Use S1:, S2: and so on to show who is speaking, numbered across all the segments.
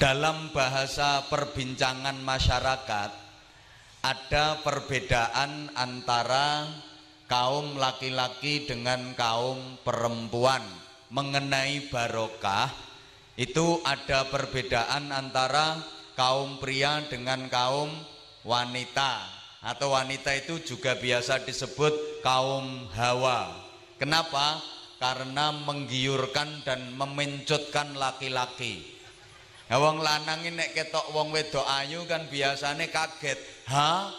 S1: dalam bahasa perbincangan masyarakat ada perbedaan antara kaum laki-laki dengan kaum perempuan. Mengenai barokah itu ada perbedaan antara kaum pria dengan kaum wanita. Atau wanita itu juga biasa disebut kaum hawa. Kenapa? karena menggiurkan dan memencutkan laki-laki Nah, wong lanang ini ketok wong wedok ayu kan biasanya kaget. Ha?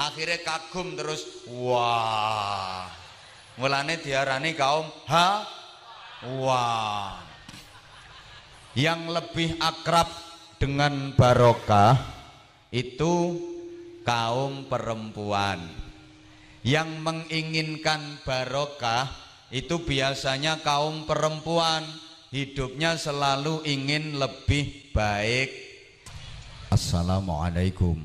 S1: Akhirnya kagum terus. Wah. Mulane diarani kaum ha? Wah. Yang lebih akrab dengan barokah itu kaum perempuan. Yang menginginkan barokah itu biasanya kaum perempuan hidupnya selalu ingin lebih baik.
S2: Assalamualaikum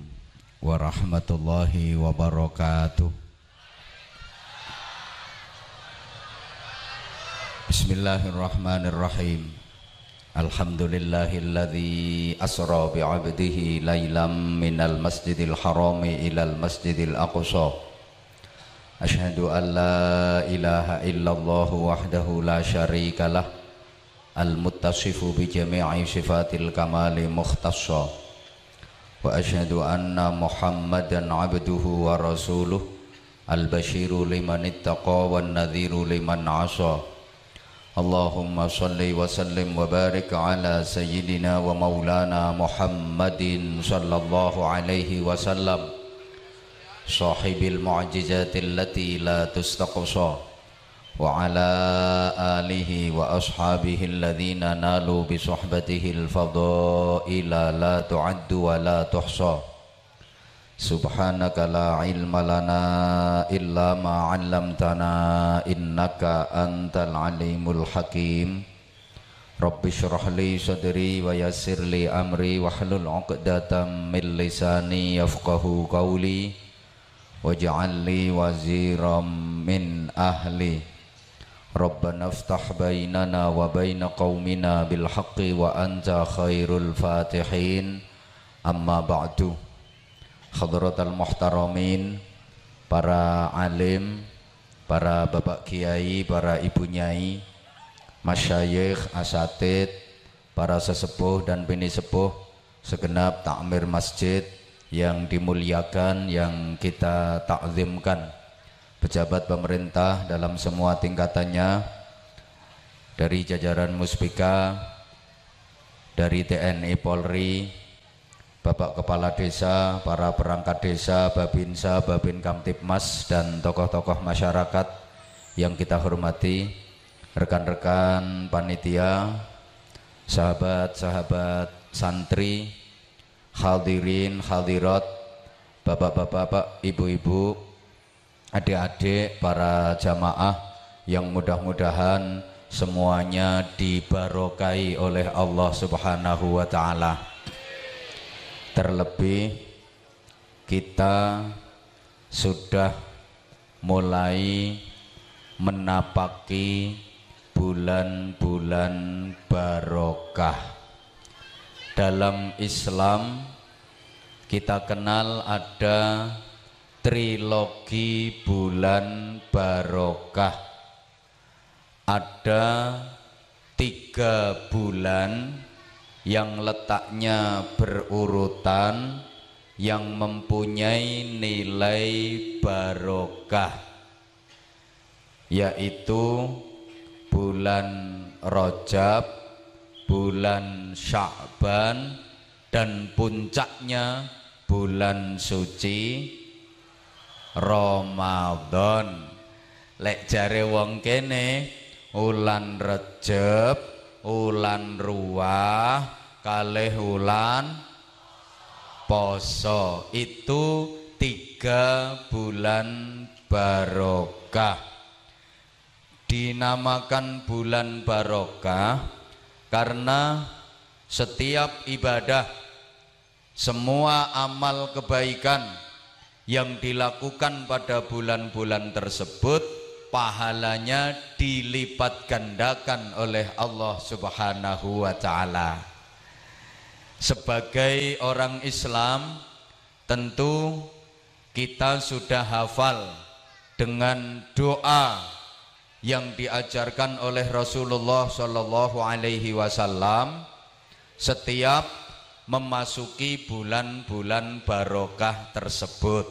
S2: warahmatullahi wabarakatuh. Bismillahirrahmanirrahim. Alhamdulillahilladzi asra bi'abdihi laylam minal masjidil harami ilal masjidil aqsa. Ashhadu an la ilaha illallah wahdahu la syarika lah. المتصف بجميع صفات الكمال مختصا وأشهد أن محمدا عبده ورسوله البشير لمن اتقى والنذير لمن عصى. اللهم صل وسلم وبارك على سيدنا ومولانا محمد صلى الله عليه وسلم صاحب المعجزات التي لا تستقصى. وعلى آله وأصحابه الذين نالوا بصحبته الفضائل لا تعد ولا تحصى. سبحانك لا علم لنا إلا ما علمتنا إنك أنت العليم الحكيم. رب اشرح لي صدري ويسر لي أمري واحلل عقدة من لساني يفقه قولي واجعل لي وزيرا من أهلي. ربنا افتح بيننا وبين قومنا بالحق وأنت خير الفاتحين أما بعد حضرة المحترمين para alim, para bapak kiai, para ibu nyai, masyayikh, asatid, para sesepuh dan bini sepuh, segenap takmir masjid yang dimuliakan, yang kita takzimkan pejabat pemerintah dalam semua tingkatannya dari jajaran Muspika dari TNI Polri Bapak Kepala Desa, para perangkat desa, Babinsa, Babin Kamtipmas dan tokoh-tokoh masyarakat yang kita hormati rekan-rekan panitia sahabat-sahabat santri hadirin hadirat bapak-bapak, ibu-ibu adik-adik para jamaah yang mudah-mudahan semuanya dibarokai oleh Allah Subhanahu wa taala. Terlebih kita sudah mulai menapaki bulan-bulan barokah. Dalam Islam kita kenal ada trilogi bulan barokah. Ada tiga bulan yang letaknya berurutan yang mempunyai nilai barokah yaitu bulan Rojab, bulan Sya'ban dan puncaknya bulan suci Ramadan. Lek jare wong kene ulan Rejab ulan Ruah kalih ulan poso itu tiga bulan barokah. Dinamakan bulan barokah karena setiap ibadah semua amal kebaikan yang dilakukan pada bulan-bulan tersebut pahalanya dilipat gandakan oleh Allah Subhanahu wa taala. sebagai orang Islam tentu kita sudah hafal dengan doa yang diajarkan oleh Rasulullah Shallallahu Alaihi Wasallam setiap memasuki bulan-bulan barokah tersebut.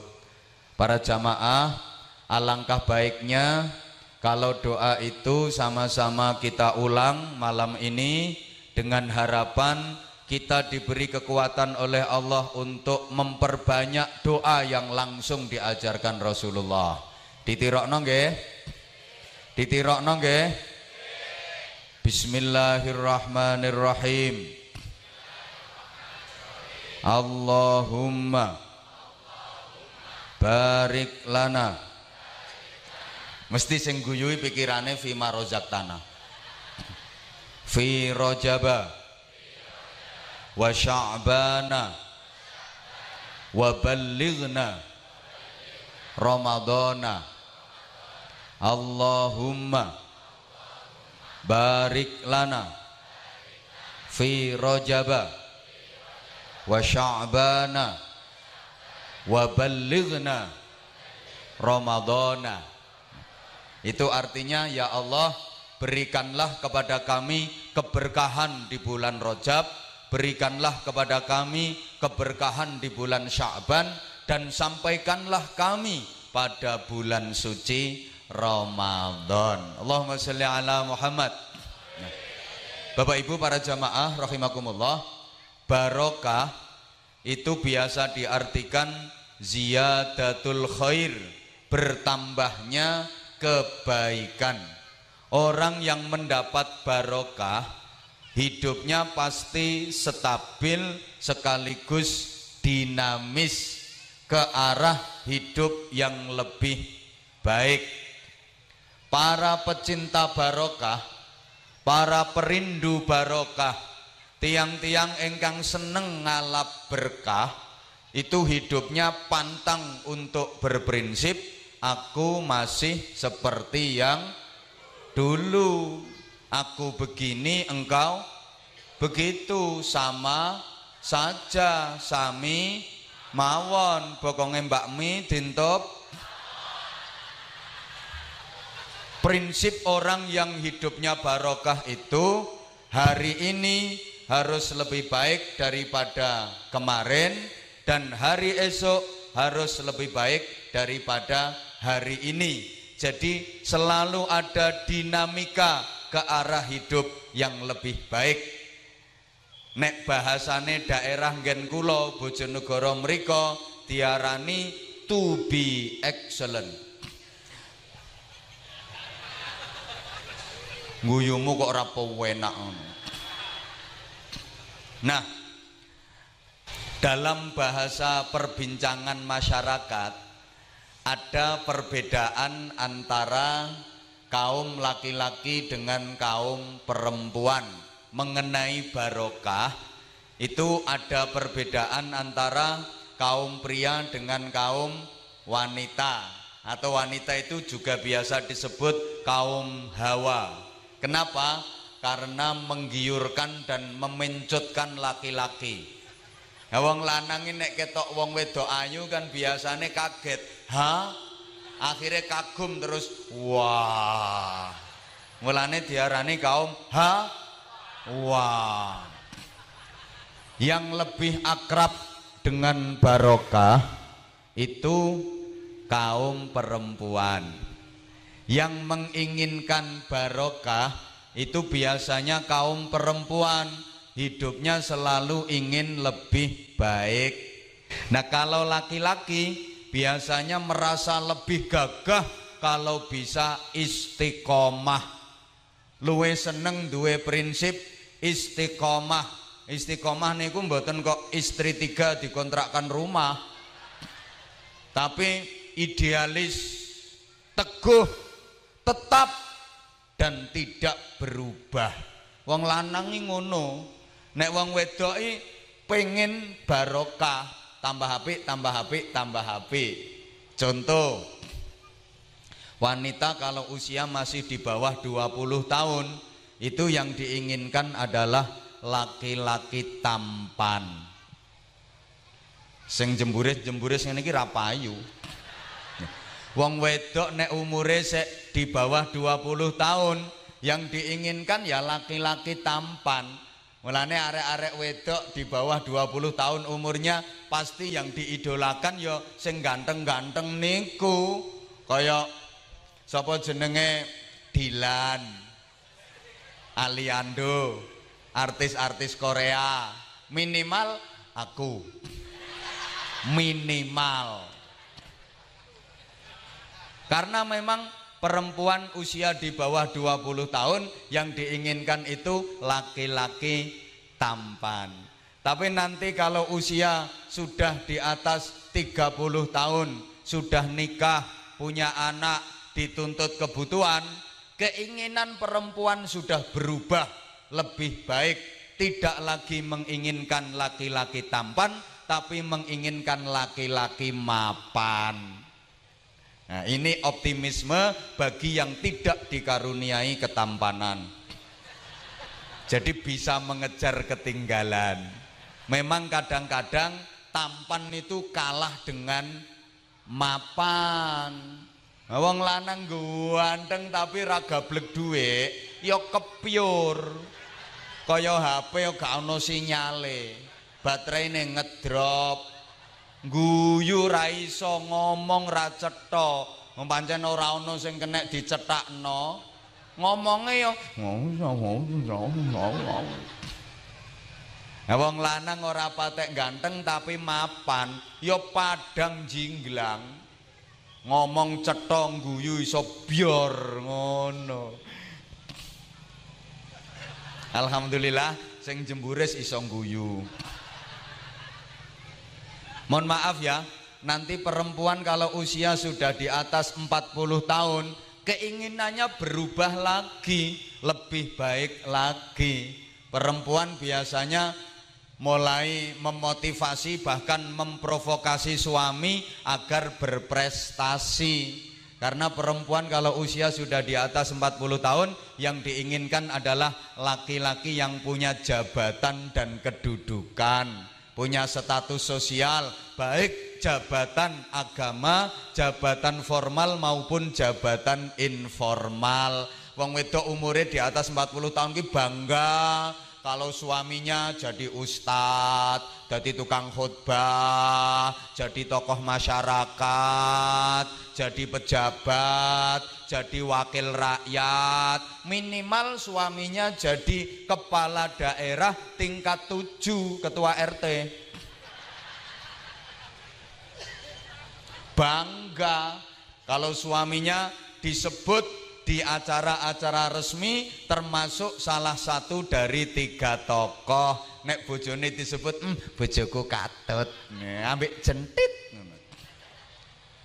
S2: Para jamaah, alangkah baiknya kalau doa itu sama-sama kita ulang malam ini dengan harapan kita diberi kekuatan oleh Allah untuk memperbanyak doa yang langsung diajarkan Rasulullah. Ditirokno nggih? Ditirokno nggih? Bismillahirrahmanirrahim. Allahumma barik lana. Mesti sing guyui pikirane fi tanah. Fi rojaba wa sya'bana wa ballighna Ramadana Allahumma barik lana fi rajaba wa sya'bana wa ballighna ramadana itu artinya ya Allah berikanlah kepada kami keberkahan di bulan Rajab berikanlah kepada kami keberkahan di bulan Sya'ban dan sampaikanlah kami pada bulan suci Ramadan. Allahumma sholli ala Muhammad. Nah, Bapak Ibu para jamaah rahimakumullah, barokah itu biasa diartikan ziyadatul khair, bertambahnya kebaikan. Orang yang mendapat barokah hidupnya pasti stabil sekaligus dinamis ke arah hidup yang lebih baik para pecinta barokah, para perindu barokah, tiang-tiang engkang seneng ngalap berkah, itu hidupnya pantang untuk berprinsip aku masih seperti yang dulu. Aku begini, engkau begitu sama saja sami mawon bokonge mbak mi dintop Prinsip orang yang hidupnya barokah itu hari ini harus lebih baik daripada kemarin dan hari esok harus lebih baik daripada hari ini. Jadi selalu ada dinamika ke arah hidup yang lebih baik. Nek bahasane daerah Gen Kulo Bojonegoro mriko diarani to be excellent Guyumu kok ora enak Nah, dalam bahasa perbincangan masyarakat ada perbedaan antara kaum laki-laki dengan kaum perempuan. Mengenai barokah itu ada perbedaan antara kaum pria dengan kaum wanita. Atau wanita itu juga biasa disebut kaum hawa. Kenapa? Karena menggiurkan dan memencutkan laki-laki. Ya wong lanang ini ketok wong wedok ayu kan biasanya kaget. Ha? Akhirnya kagum terus wah. Mulane diarani kaum ha? Wah. Yang lebih akrab dengan barokah itu kaum perempuan yang menginginkan barokah itu biasanya kaum perempuan hidupnya selalu ingin lebih baik. Nah, kalau laki-laki biasanya merasa lebih gagah kalau bisa istiqomah. Luwe seneng duwe prinsip istiqomah. Istiqomah niku mboten kok istri tiga dikontrakkan rumah. Tapi idealis, teguh, tetap dan tidak berubah. Wong lanang ngono, nek wong wedok pengen barokah, tambah HP, tambah HP, tambah HP. Contoh, wanita kalau usia masih di bawah 20 tahun, itu yang diinginkan adalah
S1: laki-laki tampan sing jemburis-jemburis ngene iki ra payu wong wedok nek umure sek di bawah 20 tahun yang diinginkan ya laki-laki tampan Mulane arek-arek wedok di bawah 20 tahun umurnya pasti yang diidolakan ya sing ganteng-ganteng niku. Kaya sapa jenenge Dilan, Aliando, artis-artis Korea. Minimal aku. Minimal. Karena memang perempuan usia di bawah 20 tahun yang diinginkan itu laki-laki tampan. Tapi nanti kalau usia sudah di atas 30 tahun, sudah nikah, punya anak, dituntut kebutuhan, keinginan perempuan sudah berubah lebih baik, tidak lagi menginginkan laki-laki tampan, tapi menginginkan laki-laki mapan. Nah, ini optimisme bagi yang tidak dikaruniai ketampanan. Jadi bisa mengejar ketinggalan. Memang kadang-kadang tampan itu kalah dengan mapan. Nah, wong lanang ganteng tapi raga blek duwe, ya kepiur. Kaya HP ya gak ono sinyale. Baterainya ngedrop, guyu ra iso ngomong ra cetha pancen ora ana sing kena dicethakno ngomonge ya Nah, wong lanang ora patek ganteng tapi mapan, ya padang jinglang. Ngomong cetha guyu iso bior ngono. Alhamdulillah sing jemburis iso guyu. Mohon maaf ya, nanti perempuan kalau usia sudah di atas 40 tahun, keinginannya berubah lagi, lebih baik lagi. Perempuan biasanya mulai memotivasi bahkan memprovokasi suami agar berprestasi. Karena perempuan kalau usia sudah di atas 40 tahun yang diinginkan adalah laki-laki yang punya jabatan dan kedudukan punya status sosial baik jabatan agama, jabatan formal maupun jabatan informal. Wong wedok umurnya di atas 40 tahun ki bangga kalau suaminya jadi ustadz, jadi tukang khutbah, jadi tokoh masyarakat, jadi pejabat, jadi wakil rakyat, minimal suaminya jadi kepala daerah tingkat tujuh ketua RT. Bangga kalau suaminya disebut di acara-acara resmi termasuk salah satu dari tiga tokoh. Nek bojone disebut hmm, bojoku katut. Ambil jentit.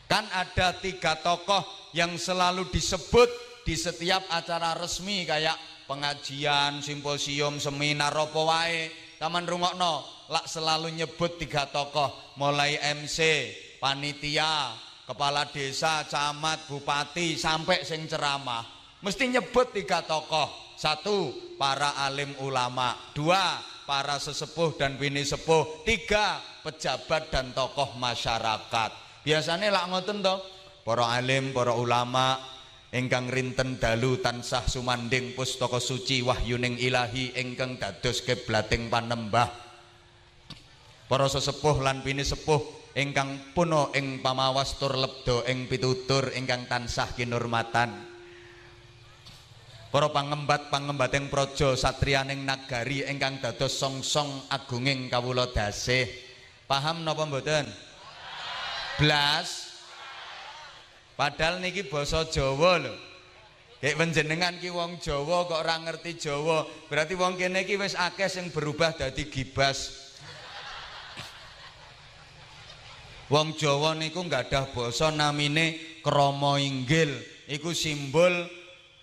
S1: Kan ada tiga tokoh yang selalu disebut di setiap acara resmi kayak pengajian, simposium, seminar apa. Taman rungokno lak selalu nyebut tiga tokoh mulai MC, panitia, kepala desa, camat, bupati sampai sing ceramah mesti nyebut tiga tokoh. Satu, para alim ulama. Dua, para sesepuh dan bini sepuh. Tiga, pejabat dan tokoh masyarakat. Biasanya lak ngoten toh, para alim, para ulama, ingkang rinten dalu tansah sumanding pustaka suci wahyuning ilahi ingkang dados kiblating panembah. Para sesepuh lan bini sepuh ingkang puno ing pamawas tur lebda ing pitutur ingkang tansah kinurmatan. Para pangembat pangembating praja satriyaning nagari ingkang dados songsong agunging kawula dasih. Paham napa mboten? Blas padahal niki basa Jawa lho Kayak panjenengan ki wong Jawa kok ora ngerti Jawa, berarti wong kene iki wis akeh sing berubah dadi gibas. Wong Jawa niku ada basa namine krama inggil. Iku simbol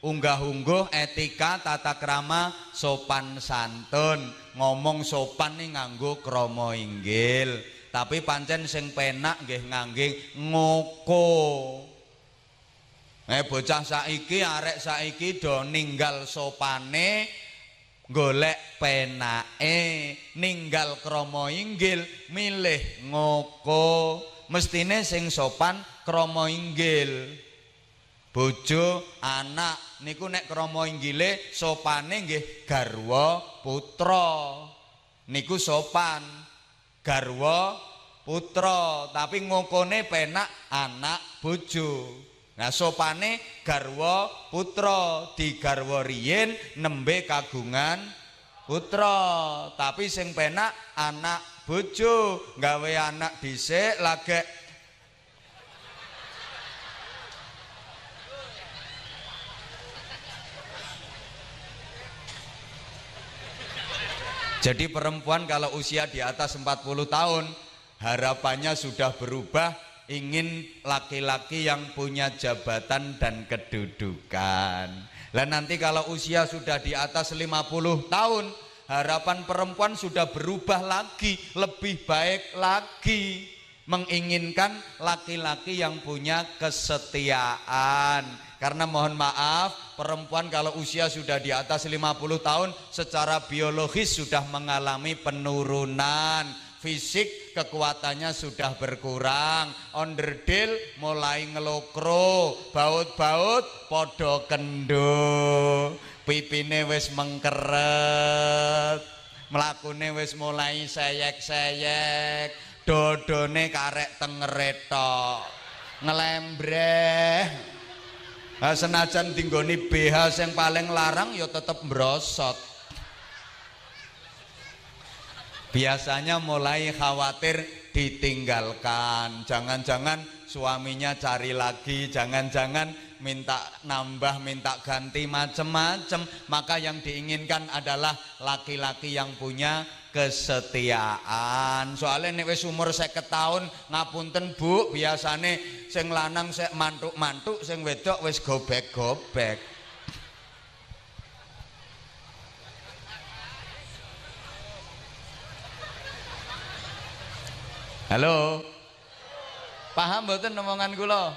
S1: unggah-ungguh etika tata krama sopan santun. Ngomong sopan nih nganggo krama inggil. Tapi pancen sing penak nggih ngangge ngoko. Eh bocah saiki arek saiki do ninggal sopane golek penake ninggal krama inggil milih ngoko. Mestine sing sopan krama inggil. Bojo anak niku nek krama inggile sopane nggih garwa putra. Niku sopan garwa putra. Tapi ngokone penak anak bojo nah sopane garwa putra di garwa riyin nembe kagungan putra. Tapi sing penak anak bojo. Gawe anak dhisik lagi Jadi perempuan kalau usia di atas 40 tahun harapannya sudah berubah ingin laki-laki yang punya jabatan dan kedudukan. Lah nanti kalau usia sudah di atas 50 tahun harapan perempuan sudah berubah lagi lebih baik lagi. Menginginkan laki-laki yang punya kesetiaan. Karena mohon maaf perempuan kalau usia sudah di atas 50 tahun secara biologis sudah mengalami penurunan fisik kekuatannya sudah berkurang onderdil mulai ngelokro baut-baut podo kendo pipine wis mengkeret melakune wis mulai seyek-seyek dodone karek tengeretok ngelembreh. Nah, senajan tinggoni BH yang paling larang ya tetep brosot biasanya mulai khawatir ditinggalkan. Jangan-jangan suaminya cari lagi jangan-jangan minta nambah minta ganti macem-macem. Maka yang diinginkan adalah laki-laki yang punya kesetiaan. Soalnya nek wis umur saya tahun ngapunten bu biasane sing lanang sek mantuk-mantuk sing wedok wis gobek-gobek Halo. Paham mboten omongan kula?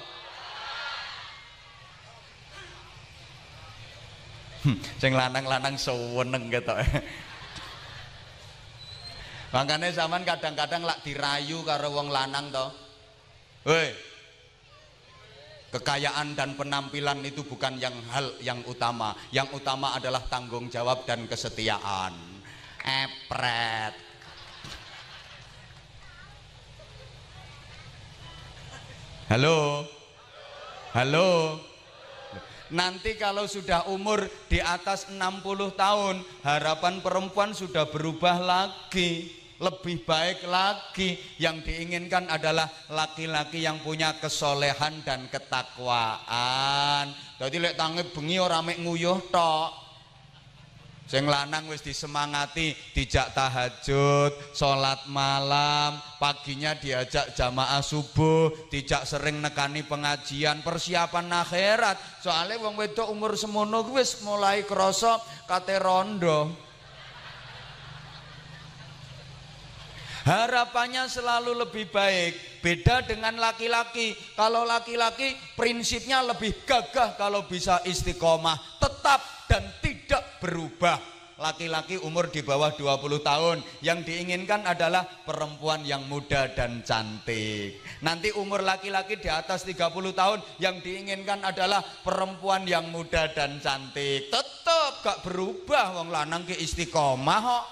S1: Hmm, sing lanang-lanang seneng ketok. Makanya zaman kadang-kadang lak dirayu karo wong lanang to. Woi. Kekayaan dan penampilan itu bukan yang hal yang utama. Yang utama adalah tanggung jawab dan kesetiaan. Epret. Halo. Halo. Nanti kalau sudah umur di atas 60 tahun, harapan perempuan sudah berubah lagi, lebih baik lagi. Yang diinginkan adalah laki-laki yang punya kesolehan dan ketakwaan. Jadi lek tangi bengi ora mek nguyuh tok. Sing lanang wis disemangati, dijak tahajud, sholat malam, paginya diajak jamaah subuh, dijak sering nekani pengajian, persiapan akhirat. Soalnya wong wedok umur semono wis mulai krasa kate rondo. Harapannya selalu lebih baik. Beda dengan laki-laki. Kalau laki-laki prinsipnya lebih gagah kalau bisa istiqomah. Tetap dan tidak berubah laki-laki umur di bawah 20 tahun yang diinginkan adalah perempuan yang muda dan cantik nanti umur laki-laki di atas 30 tahun yang diinginkan adalah perempuan yang muda dan cantik tetap gak berubah wong lanang ke istiqomah kok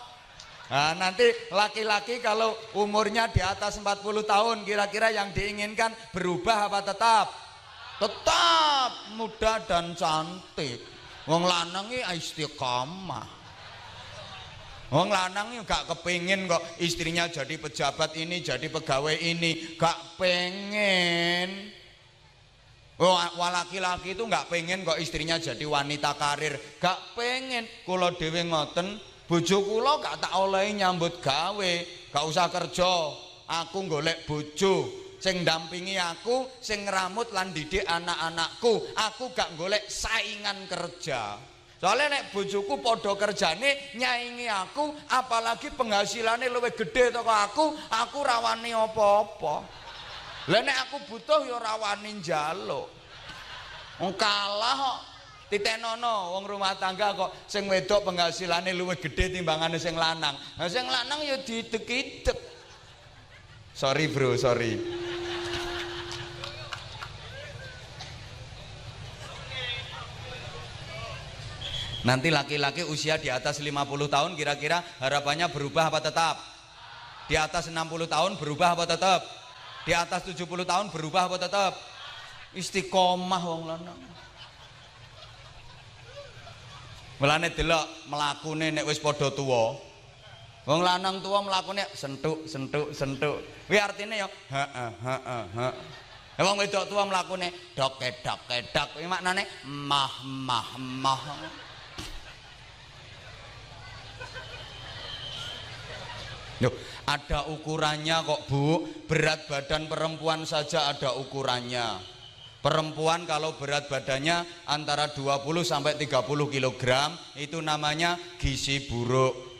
S1: Nah, nanti laki-laki kalau umurnya di atas 40 tahun kira-kira yang diinginkan berubah apa tetap? Tetap muda dan cantik. Wong lanang iki istiqomah. Wong lanang iki gak kepingin kok istrinya jadi pejabat ini, jadi pegawai ini, gak pengen. Oh, laki-laki itu gak pengen kok istrinya jadi wanita karir, gak pengen. Kula dhewe ngoten, bojo kula gak tak olehi nyambut gawe, gak usah kerja. Aku golek bojo, sing dampingi aku sing ngeramut lan didik anak-anakku aku gak golek saingan kerja soalnya nek bojoku podo kerjane nyaingi aku apalagi penghasilannya lebih gede toko aku aku rawani apa-apa lah nek aku butuh ya rawani njaluk kalah kok titenono wong rumah tangga kok sing wedok penghasilane luwih gede timbangane sing lanang. Nah sing lanang ya didek-idek. Sorry bro, sorry. Nanti laki-laki usia di atas 50 tahun kira-kira harapannya berubah apa tetap? Di atas 60 tahun berubah apa tetap? Di atas 70 tahun berubah apa tetap? Istiqomah wong lanang. Mulane delok mlakune nek wis padha tuwa. Wong lanang tuwa mlakune sentuk sentuk sentuk. Kuwi artine ya heeh heeh heeh. Wong wedok tuwa mlakune dok kedok kedok. Kuwi maknane mah mah mah. Loh, ada ukurannya kok Bu. Berat badan perempuan saja ada ukurannya. Perempuan kalau berat badannya antara 20 sampai 30 kg itu namanya gizi buruk.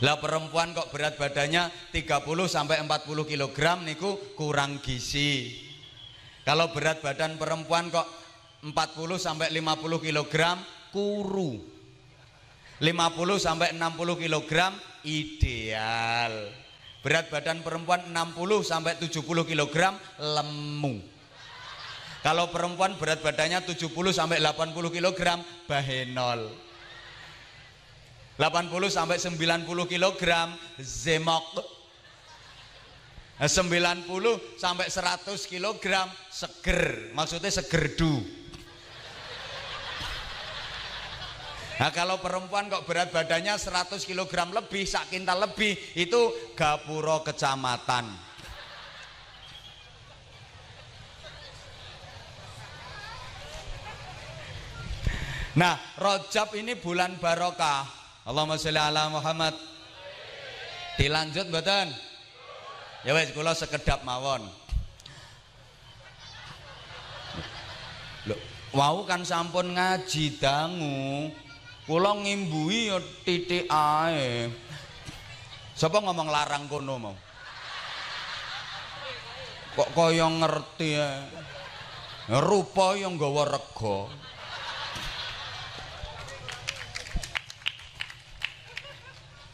S1: Lah perempuan kok berat badannya 30 sampai 40 kg niku kurang gizi. Kalau berat badan perempuan kok 40 sampai 50 kg kuru. 50 sampai 60 kg ideal. Berat badan perempuan 60 sampai 70 kg lemu. Kalau perempuan berat badannya 70 sampai 80 kg bahenol. 80 sampai 90 kg zemok. 90 sampai 100 kg seger. Maksudnya segerdu. Nah kalau perempuan kok berat badannya 100 kg lebih, sak kintal lebih, itu gapuro kecamatan. Nah, Rojab ini bulan barokah. Allahumma sholli ala Muhammad. Dilanjut mboten? Ya wes kula sekedap mawon. Loh, wau kan sampun ngaji dangu. Kula ngimbui ya titik ae. Sapa ngomong larang kono mau? Kok kaya ngerti ya. Rupa yang nggawa rega.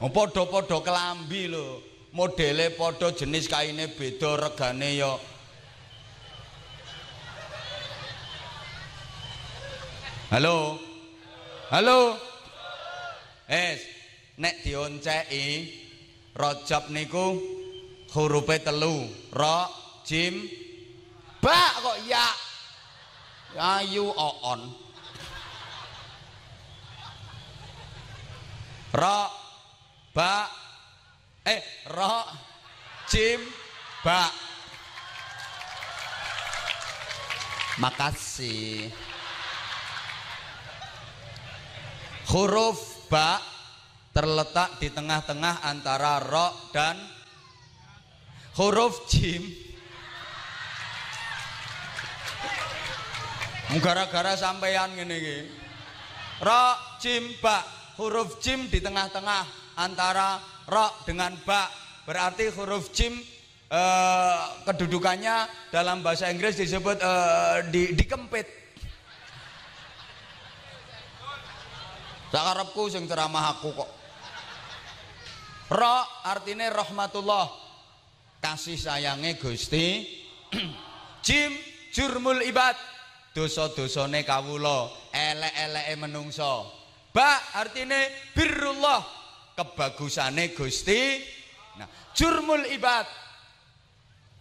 S1: Oh, padha-padha kelambi lho. Modele padha jenis kaine beda regane ya Halo. Halo. Es, nek dionceki Rajab niku hurufe telu. Ra, jim, ba kok ya. Ayu oon. Ra, ba, eh, ra, jim, ba. Makasih. Huruf ba terletak di tengah-tengah antara ro dan huruf jim. Gara-gara sampeyan ngene iki. Ro jim ba. Huruf jim di tengah-tengah antara ro dengan ba. Berarti huruf jim eh, kedudukannya dalam bahasa Inggris disebut eh, di, dikempit Sakarepku sing ceramah aku kok. Ra artine rahmatullah. Kasih sayange Gusti. Jim jurmul ibad. Dosa-dosane kawula, elek-eleke menungso. Ba artine birrullah. Kebagusane Gusti. Nah, jurmul ibad.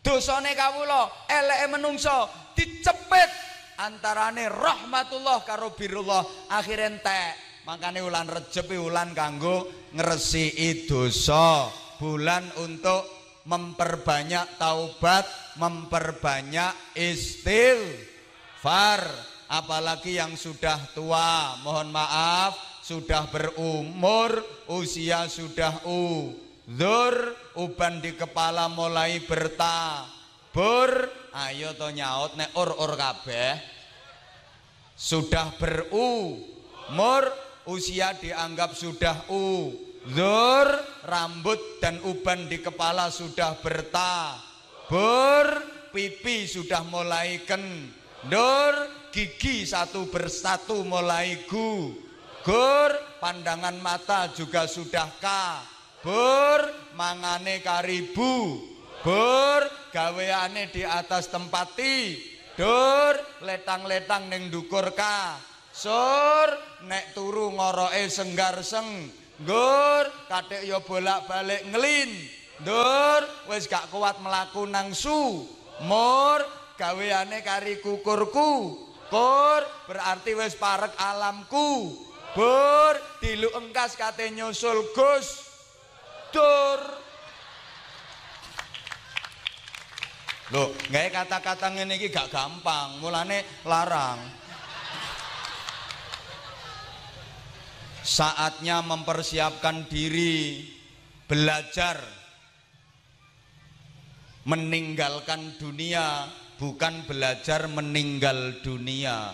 S1: Dosane kawula, eleke menungso dicepet antarane rahmatullah karo birrullah akhir entek Makanya ulan Recep ulan kanggo ngresiki dosa, bulan untuk memperbanyak taubat, memperbanyak istighfar. Apalagi yang sudah tua, mohon maaf, sudah berumur, usia sudah udur, uban di kepala mulai bertabur. Ayo to nyaut nek ur-ur kabeh. Sudah berumur usia dianggap sudah uzur, rambut dan uban di kepala sudah bertabur, pipi sudah mulai ken Dur gigi satu bersatu mulai gu. Gur pandangan mata juga sudah ka. Bur mangane karibu. Bur gaweane di atas tempati. Dur letang-letang ning dukur ka. Sur nek turu ngoroke senggar seng. Gur katik yo bolak-balik ngelin. Dur wis gak kuat melaku nang su. Mur gaweane kari kukurku kur berarti wis parek alamku bur dilu engkas kate nyusul gus dur Loh, nggak kata-kata ngene iki gak gampang, mulane larang. Saatnya mempersiapkan diri, belajar meninggalkan dunia bukan belajar meninggal dunia.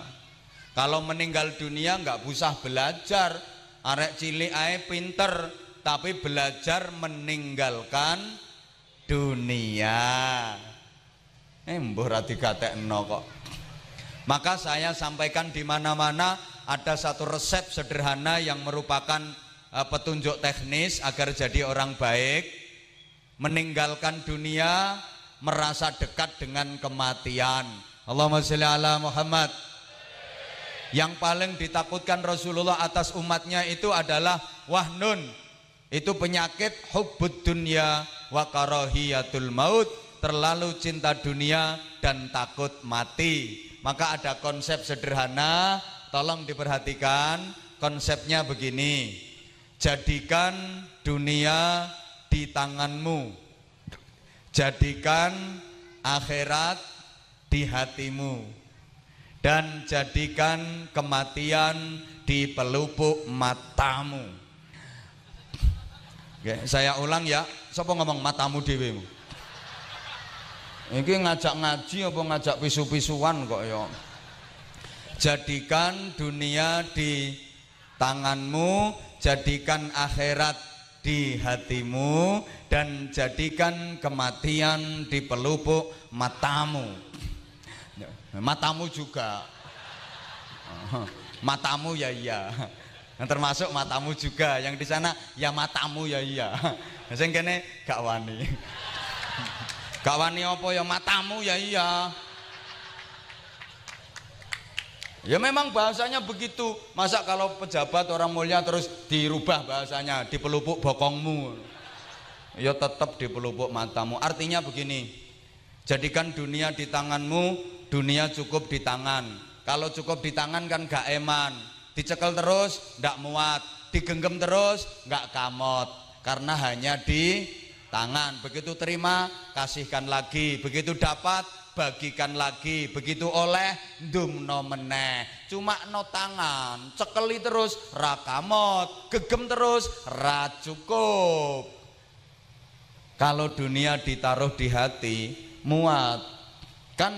S1: Kalau meninggal dunia nggak usah belajar, arek cilik ae pinter, tapi belajar meninggalkan dunia. Eh mbuh ra kok. Maka saya sampaikan di mana-mana ada satu resep sederhana yang merupakan uh, petunjuk teknis agar jadi orang baik, meninggalkan dunia merasa dekat dengan kematian. Allahumma sholli ala Muhammad. Yang paling ditakutkan Rasulullah atas umatnya itu adalah wahnun. Itu penyakit hubbud dunya wa karahiyatul maut, terlalu cinta dunia dan takut mati. Maka ada konsep sederhana, tolong diperhatikan. Konsepnya begini. Jadikan dunia di tanganmu Jadikan akhirat di hatimu dan jadikan kematian di pelupuk matamu. Oke, saya ulang ya, siapa ngomong matamu dhewe? Ini ngajak ngaji apa ngajak pisu-pisuan kok ya. Jadikan dunia di tanganmu, jadikan akhirat di hatimu dan jadikan kematian di pelupuk matamu. Matamu juga. Matamu ya iya. Yang termasuk matamu juga. Yang di sana ya matamu ya iya. Sing kene gak wani. Gak wani apa ya matamu ya iya. Ya memang bahasanya begitu. Masa kalau pejabat orang mulia terus dirubah bahasanya, di pelupuk bokongmu. Ya tetap di pelupuk matamu. Artinya begini. Jadikan dunia di tanganmu, dunia cukup di tangan. Kalau cukup di tangan kan gak eman. Dicekel terus gak muat, digenggam terus gak kamot. Karena hanya di tangan. Begitu terima, kasihkan lagi. Begitu dapat, bagikan lagi. Begitu oleh dumno meneh. Cuma no tangan cekeli terus rakamot gegem terus ra cukup. Kalau dunia ditaruh di hati muat. Kan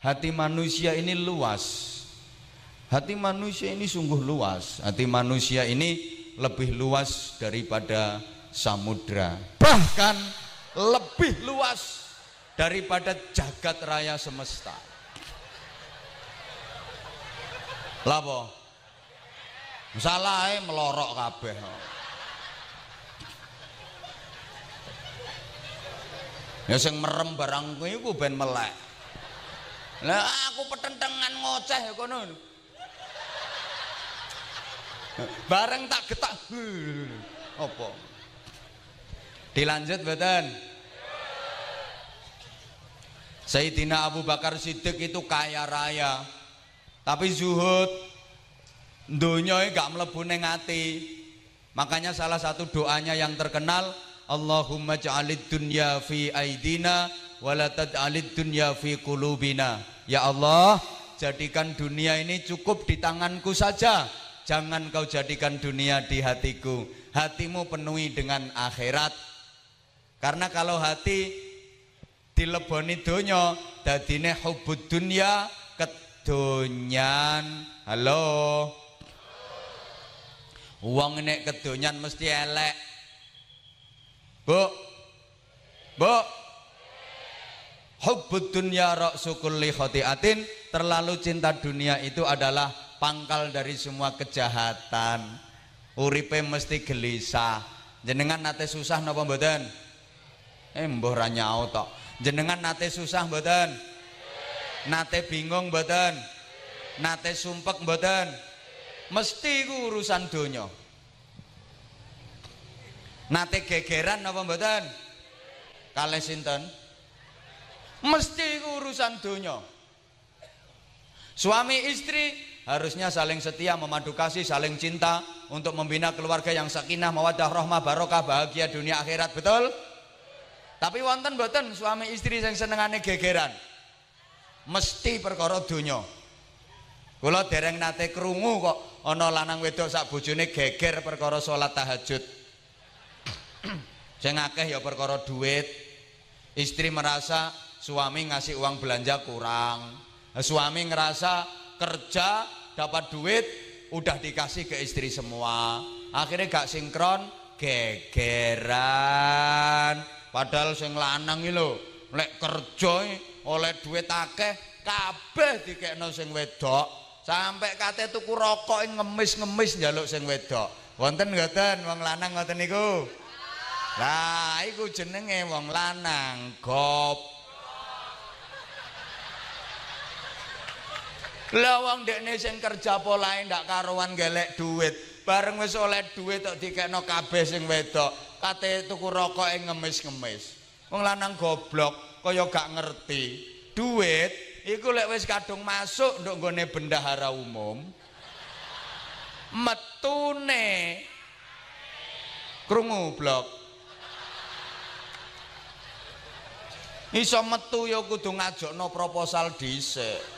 S1: hati manusia ini luas. Hati manusia ini sungguh luas. Hati manusia ini lebih luas daripada samudra. Bahkan lebih luas daripada jagat raya semesta. Lapo? Salah melorok kabeh. Ya sing merem barang kuwi ku ben melek. Lah aku petentengan ngoceh ya kono. Bareng tak getak. Apa? Dilanjut mboten? Sayyidina Abu Bakar Siddiq itu kaya raya. Tapi zuhud dunia gak melebu neng hati. Makanya salah satu doanya yang terkenal Allahumma ja'alid dunya fi aidina wala tad'alid dunya fi qulubina. Ya Allah jadikan dunia ini cukup di tanganku saja. Jangan kau jadikan dunia di hatiku. Hatimu penuhi dengan akhirat. Karena kalau hati dileboni donya dadine hubud dunya kedonyan. Halo. Wong nek kedonyan mesti elek. Bu. Bu. Hubbud dunya ra'su kulli khati'atin terlalu cinta dunia itu adalah pangkal dari semua kejahatan. Uripe mesti gelisah. Jenengan nate susah napa mboten? Eh mbah ra tok jenengan nate susah mboten? Nate bingung mboten? Nate sumpek mboten? Mesti ku urusan donya. Nate gegeran napa mboten? Kalih sinten? Mesti ku urusan donya. Suami istri harusnya saling setia memadu kasih saling cinta untuk membina keluarga yang sakinah mawaddah rahmah barokah bahagia dunia akhirat betul tapi wonten mboten suami istri yang senengane gegeran. Mesti perkara donya. Kula dereng nate krungu kok ana lanang wedok sak bojone geger perkara salat tahajud. Sing akeh ya perkara duit. Istri merasa suami ngasih uang belanja kurang. Suami ngerasa kerja dapat duit udah dikasih ke istri semua. Akhirnya gak sinkron gegeran padahal sing lanang iki lho lek kerja oleh duit akeh kabeh dikekno sing wedok sampai kate tuku rokok ngemis-ngemis njaluk sing wedok wonten mboten wong lanang ngoten niku lah iku jenenge wong lanang gop. Lah wong dekne sing kerja polahe ndak karuan gelek duit. Bareng wis oleh duit tok dikekno kabeh sing wedok. Kate tuku rokoke ngemis-ngemis. Wong lanang goblok kaya gak ngerti. Duit iku lek wis kadung masuk nduk nggone bendahara umum. Metune krungu blok iso metu ya kudu ngajokno proposal dhisik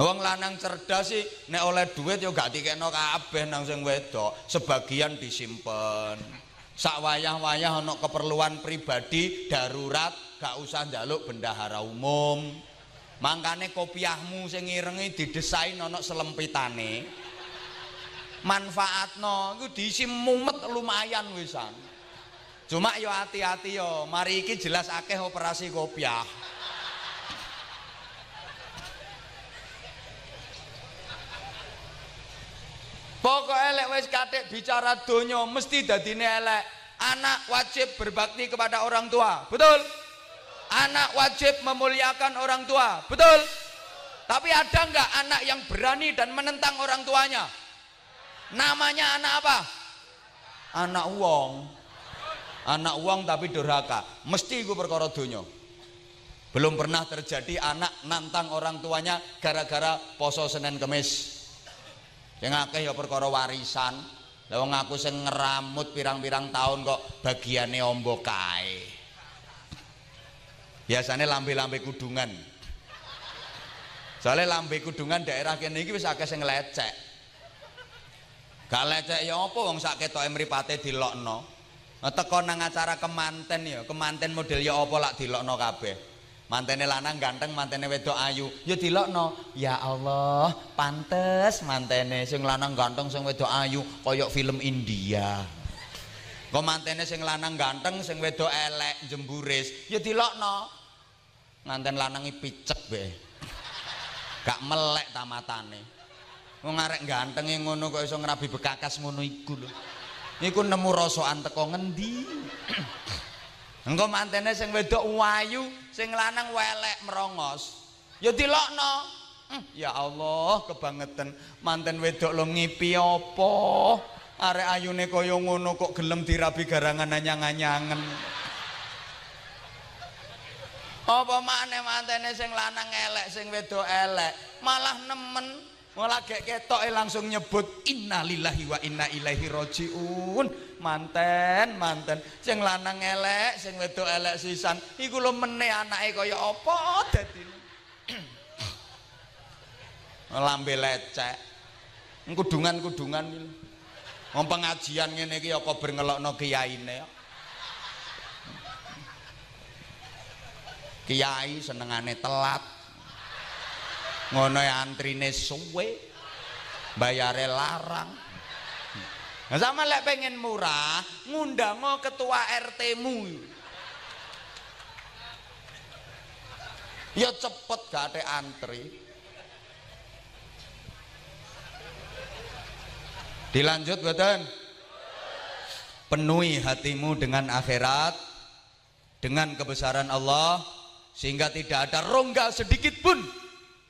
S1: Wong lanang cerdas sih nek oleh duit ya gak dikekno kabeh nang sing wedok, sebagian disimpen. Sak wayah-wayah ana keperluan pribadi darurat gak usah njaluk bendahara umum. Mangkane kopiahmu sing irengi didesain ana selempitane manfaatno iku diisi mumet lumayan wisan cuma yo hati-hati yo mari iki jelas akeh operasi kopiah pokoknya elek wis katik bicara donya mesti dadine elek. Anak wajib berbakti kepada orang tua. Betul? Anak wajib memuliakan orang tua. Betul? Tapi ada nggak anak yang berani dan menentang orang tuanya? Namanya anak apa? Anak uang anak uang tapi durhaka. Mesti gue perkara dunia belum pernah terjadi anak nantang orang tuanya gara-gara poso Senin Kemis yang akeh ya perkara warisan. Lah ngaku sing ngeramut pirang-pirang tahun kok bagiannya ombo kae. Biasanya lambe-lambe kudungan. Soalnya lambe kudungan daerah kene iki wis akeh sing lecek. Gak lecek ya apa wong sak ketoke mripate dilokno. Teko nang acara kemanten ya, kemanten model ya apa lak dilokno kabeh. Mantene lanang ganteng, mantene wedok ayu. Ya dilokno. Ya Allah, pantes mantene sing lanang ganteng, sing wedok ayu koyok film India. Kok mantene sing lanang ganteng, sing wedok elek, jemburis, ya dilokno. Nganten lanang picek be. Gak melek tamatane. Wong arek gantenge ngono kok iso ngrabi bekakas ngono iku lho. Iku nemu rasokan teko ngendi? Engko mantene sing wedok wayu, sing lanang welek merongos. Ya dilokno. Hmm, ya Allah, kebangetan manten wedok lo ngipi apa? Arek ayune kaya ngono kok gelem dirabi garangan anyang-anyangen. Apa maneh mantene sing lanang elek, sing wedok elek, malah nemen Malah kayak ketok langsung nyebut innalillahi wa inna ilaihi rojiun. Manten, manten. Sing lanang elek, sing wedok elek sisan. Iku mene anake kaya apa dadi. Lambe lecek. Kudungan-kudungan iki. Wong pengajian ngene iki apa ber ngelokno kiyaine. Kiai senengane telat, ngono ya antrine suwe bayare larang nah, sama lek pengen murah ngundang ketua RT mu Ya cepet gak ada antri. Dilanjut betul. Penuhi hatimu dengan akhirat, dengan kebesaran Allah, sehingga tidak ada rongga sedikit pun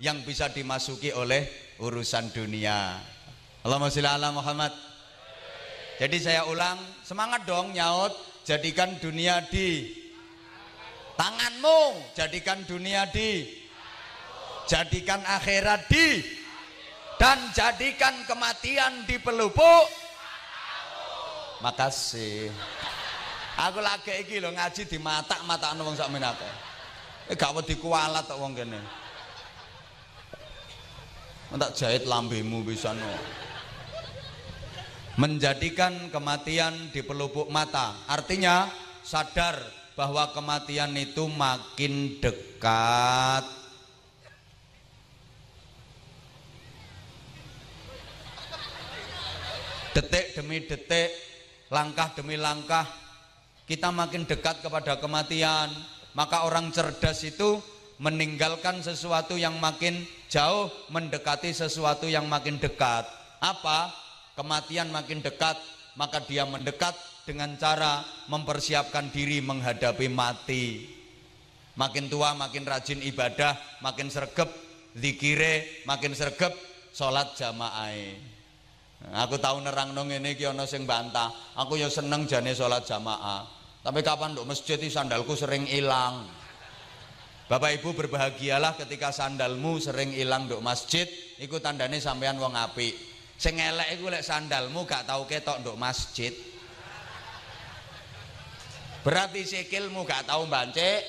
S1: yang bisa dimasuki oleh urusan dunia. Allahumma sholli ala Muhammad. Jadi saya ulang, semangat dong nyaut, jadikan dunia di tanganmu, jadikan dunia di jadikan akhirat di dan jadikan kematian di pelupuk. Makasih. Aku lagi iki lho ngaji di mata mata wong sak menake eh gak wedi kualat wong kene tak jahit lambemu bisa no menjadikan kematian di pelupuk mata. Artinya sadar bahwa kematian itu makin dekat. Detik demi detik, langkah demi langkah, kita makin dekat kepada kematian. Maka orang cerdas itu meninggalkan sesuatu yang makin jauh, mendekati sesuatu yang makin dekat. Apa? Kematian makin dekat, maka dia mendekat dengan cara mempersiapkan diri menghadapi mati. Makin tua makin rajin ibadah, makin sergep zikire, makin sergep sholat jamaah. Aku tahu nerang nong ini kiono sing bantah. Aku ya seneng jane sholat jamaah. Tapi kapan dok masjid sandalku sering hilang. Bapak Ibu berbahagialah ketika sandalmu sering hilang dok masjid. Iku tandane sampean wong api. Sing elek iku lek sandalmu gak tahu ketok dok masjid. Berarti sikilmu gak tahu bancik.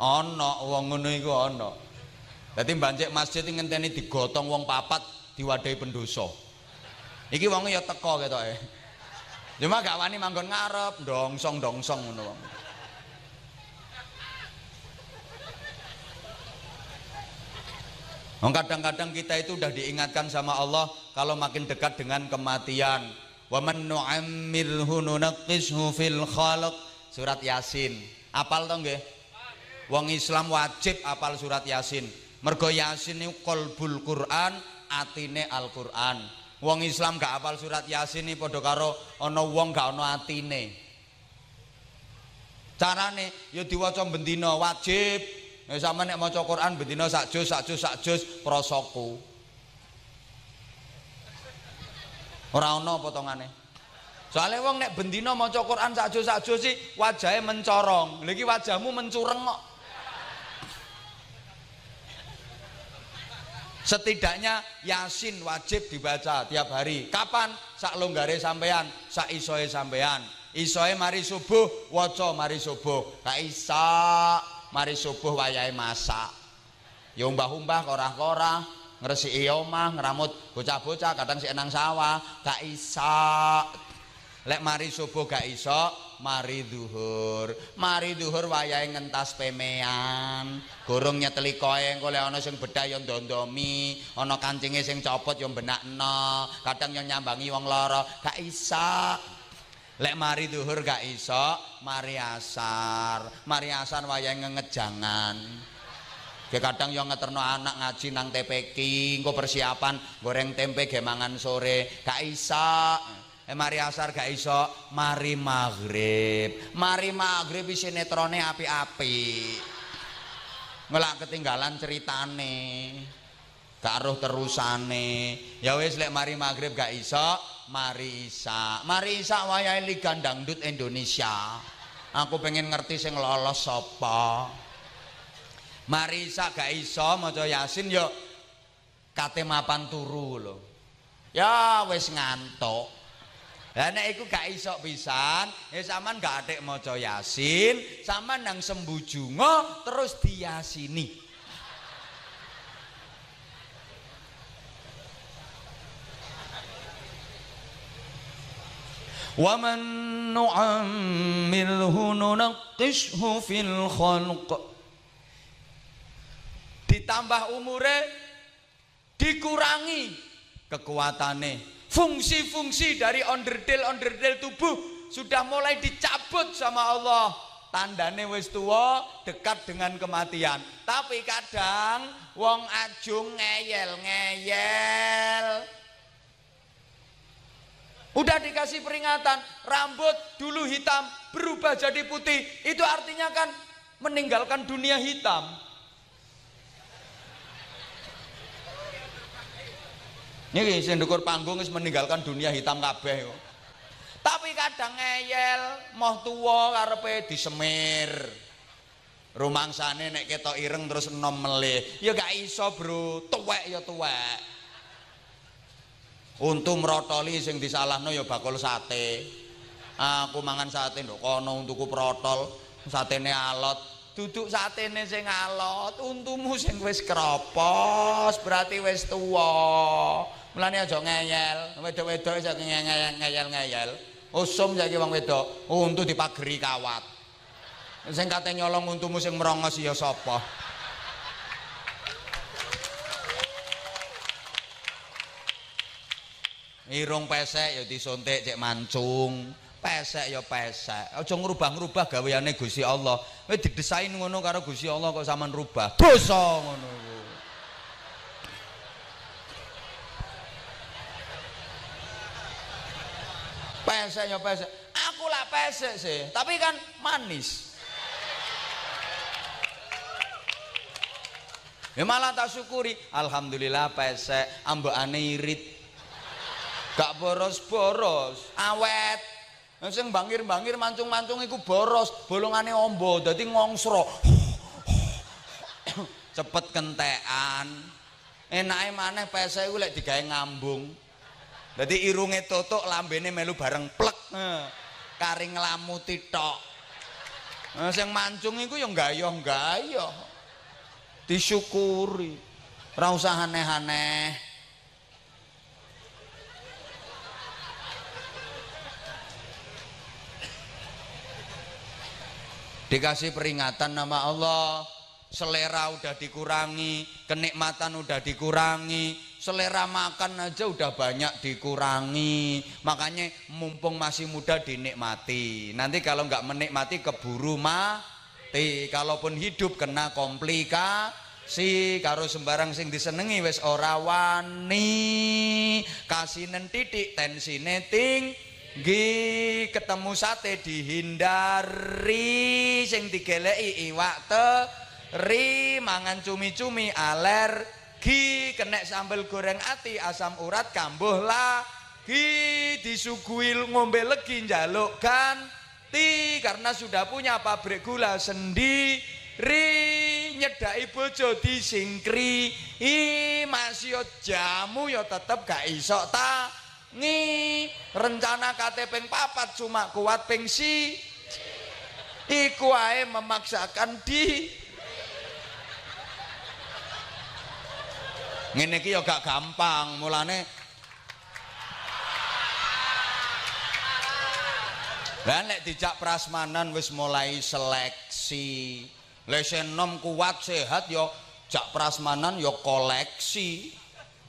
S1: Ono wong ngono iku ono. Dadi bancik masjid ngenteni digotong wong papat diwadahi pendoso iki wonge ya teko ketoke cuma gak wani manggon ngarep dongsong dongsong ngono wong kadang-kadang kita itu udah diingatkan sama Allah kalau makin dekat dengan kematian. Wa man fil khalq. Surat Yasin. Apal to nggih? Wong Islam wajib apal surat Yasin. Mergo Yasin niku qalbul Quran, atine Al-Qur'an. Wong Islam gak apal surat Yasin iki padha karo ana wong gak ana atine. Carane ya diwaca bendina wajib. Nek sampeyan nek maca Quran bendina sak juz sak juz sak juz prasaku. Ora ana potongane. Soale wong nek bendina maca Quran sak juz sak juz iki wajahe mencorong. Lha wajahmu mencureng kok. Setidaknya Yasin wajib dibaca tiap hari. Kapan? Sak longgare sampean, sak isoe sampean. Isoe mari subuh, waca mari subuh. Kak isa mari subuh wayahe masak. Ya umbah-umbah korah-korah, ngresiki omah, ngramut bocah-bocah kadang sik nang sawah. Kak isa lek mari subuh gak iso mari duhur mari duhur wayahe ngentas pemean gorong nyeteli koe engko lek ana sing bedah ya ndondomi ana kancinge sing copot ya benakno kadang yang nyambangi wong lara gak isa lek mari duhur gak iso mari asar mari asar wayahe ngejangan Ke kadang yang ngeterno anak ngaji nang TPK, engko persiapan goreng tempe gemangan sore, gak isa. Eh mari asar gak iso, mari maghrib. Mari maghrib isi netrone api-api. Ngelak ketinggalan ceritane. Gak roh terusane. Ya wis lek mari maghrib gak iso, mari isa. Mari isa wayahe Liga Dangdut Indonesia. Aku pengen ngerti sing lolos sapa. Mari isa gak iso maca Yasin yo kate mapan turu lho. Ya wis ngantuk. Lah nek iku gak iso pisan, ya sampean gak atik maca Yasin, sampean nang sembujunga terus diyasini. Man nu'ammilhu nunaqqishu fil khalq. Ditambah umure dikurangi kekuatane Fungsi-fungsi dari onderdil-onderdil tubuh sudah mulai dicabut sama Allah. tandane wis tua dekat dengan kematian tapi kadang wong ajung ngeyel-ngeyel Udah dikasih peringatan, rambut dulu hitam berubah jadi putih. Itu artinya kan meninggalkan dunia hitam. Ini sing ndukur panggung wis meninggalkan dunia hitam kabeh Tapi kadang ngeyel, moh tuwa karepe disemir. Rumangsane nek ketok ireng terus enom melih. Ya gak iso, Bro. Tuwek ya tuwek. Untu merotoli sing disalahno ya bakul sate. Aku mangan sate nduk kono untuku protol, satene alot. Duduk satene sing alot, untumu sing wis kropos, berarti wis tuwa. Mulane aja ngeyel, wedok-wedok saiki ngeyel-ngeyel. Usum saiki wong wedok, untu dipageri kawat. Sing kate nyolong untumu sing merongos ya sapa? Irung pesek ya disuntik cek mancung. Pesek ya pesek. Aja ngrubah-ngrubah gaweane Gusti Allah. Kowe didesain ngono karo Gusti Allah kok sampean rubah. Dosa ngono pesek ya pesek aku lah pesek sih tapi kan manis ya malah tak syukuri alhamdulillah pesek ambekane irit gak boros-boros awet sing bangir-bangir mancung-mancung iku boros bolongane ombo dadi ngongsro cepet kentekan enake maneh pesek iku lek digawe ngambung Dadi irunge tutuk, lambene melu bareng plek. Karing nglamuti tok. Sing mancung iku ya gayoh-gayoh. Disyukuri. Ora aneh-aneh. Dikasih peringatan nama Allah, selera udah dikurangi, kenikmatan udah dikurangi, selera makan aja udah banyak dikurangi. Makanya mumpung masih muda dinikmati. Nanti kalau nggak menikmati keburu mati. Kalaupun hidup kena komplikasi karo sembarang sing disenengi wes ora wani. Kasinen titik tensine tinggi ketemu sate dihindari sing digeleki iwak teri mangan cumi-cumi aler lagi kena sambal goreng ati asam urat kambuh lagi disuguhi ngombe legi njaluk ganti karena sudah punya pabrik gula sendiri nyedai bojo disingkri i masih jamu yo tetep gak iso tangi rencana KTP papat cuma kuat pengsi iku ae memaksakan di ngene iki ya gak gampang mulane Lah nek dijak prasmanan wis mulai seleksi. Lesen nom kuat sehat ya jak prasmanan ya koleksi.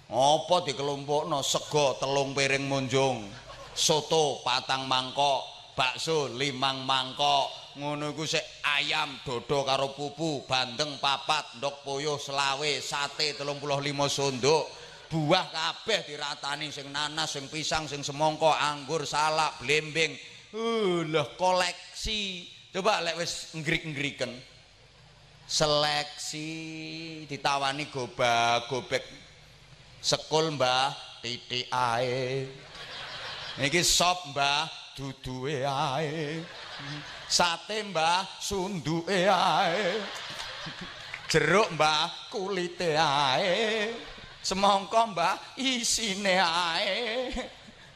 S1: Apa dikelompokno sego telung piring munjung, soto patang mangkok, bakso limang mangkok, ngono iku sik ayam dodo karo pupu bandeng papat ndok puyuh selawe sate 35 sunduk. Buah kabeh diratani sing nanas sing pisang sing semongko anggur salak blembing. Uh koleksi. Coba lek wis ngrik-ngriken. Seleksi ditawani gobak gobek sekul mbah titik ae. Iki sop mbah duduhe ae. Sate mbah sunduke ae. Jeruk mbah kulite ae. Semangka mbah isine ae.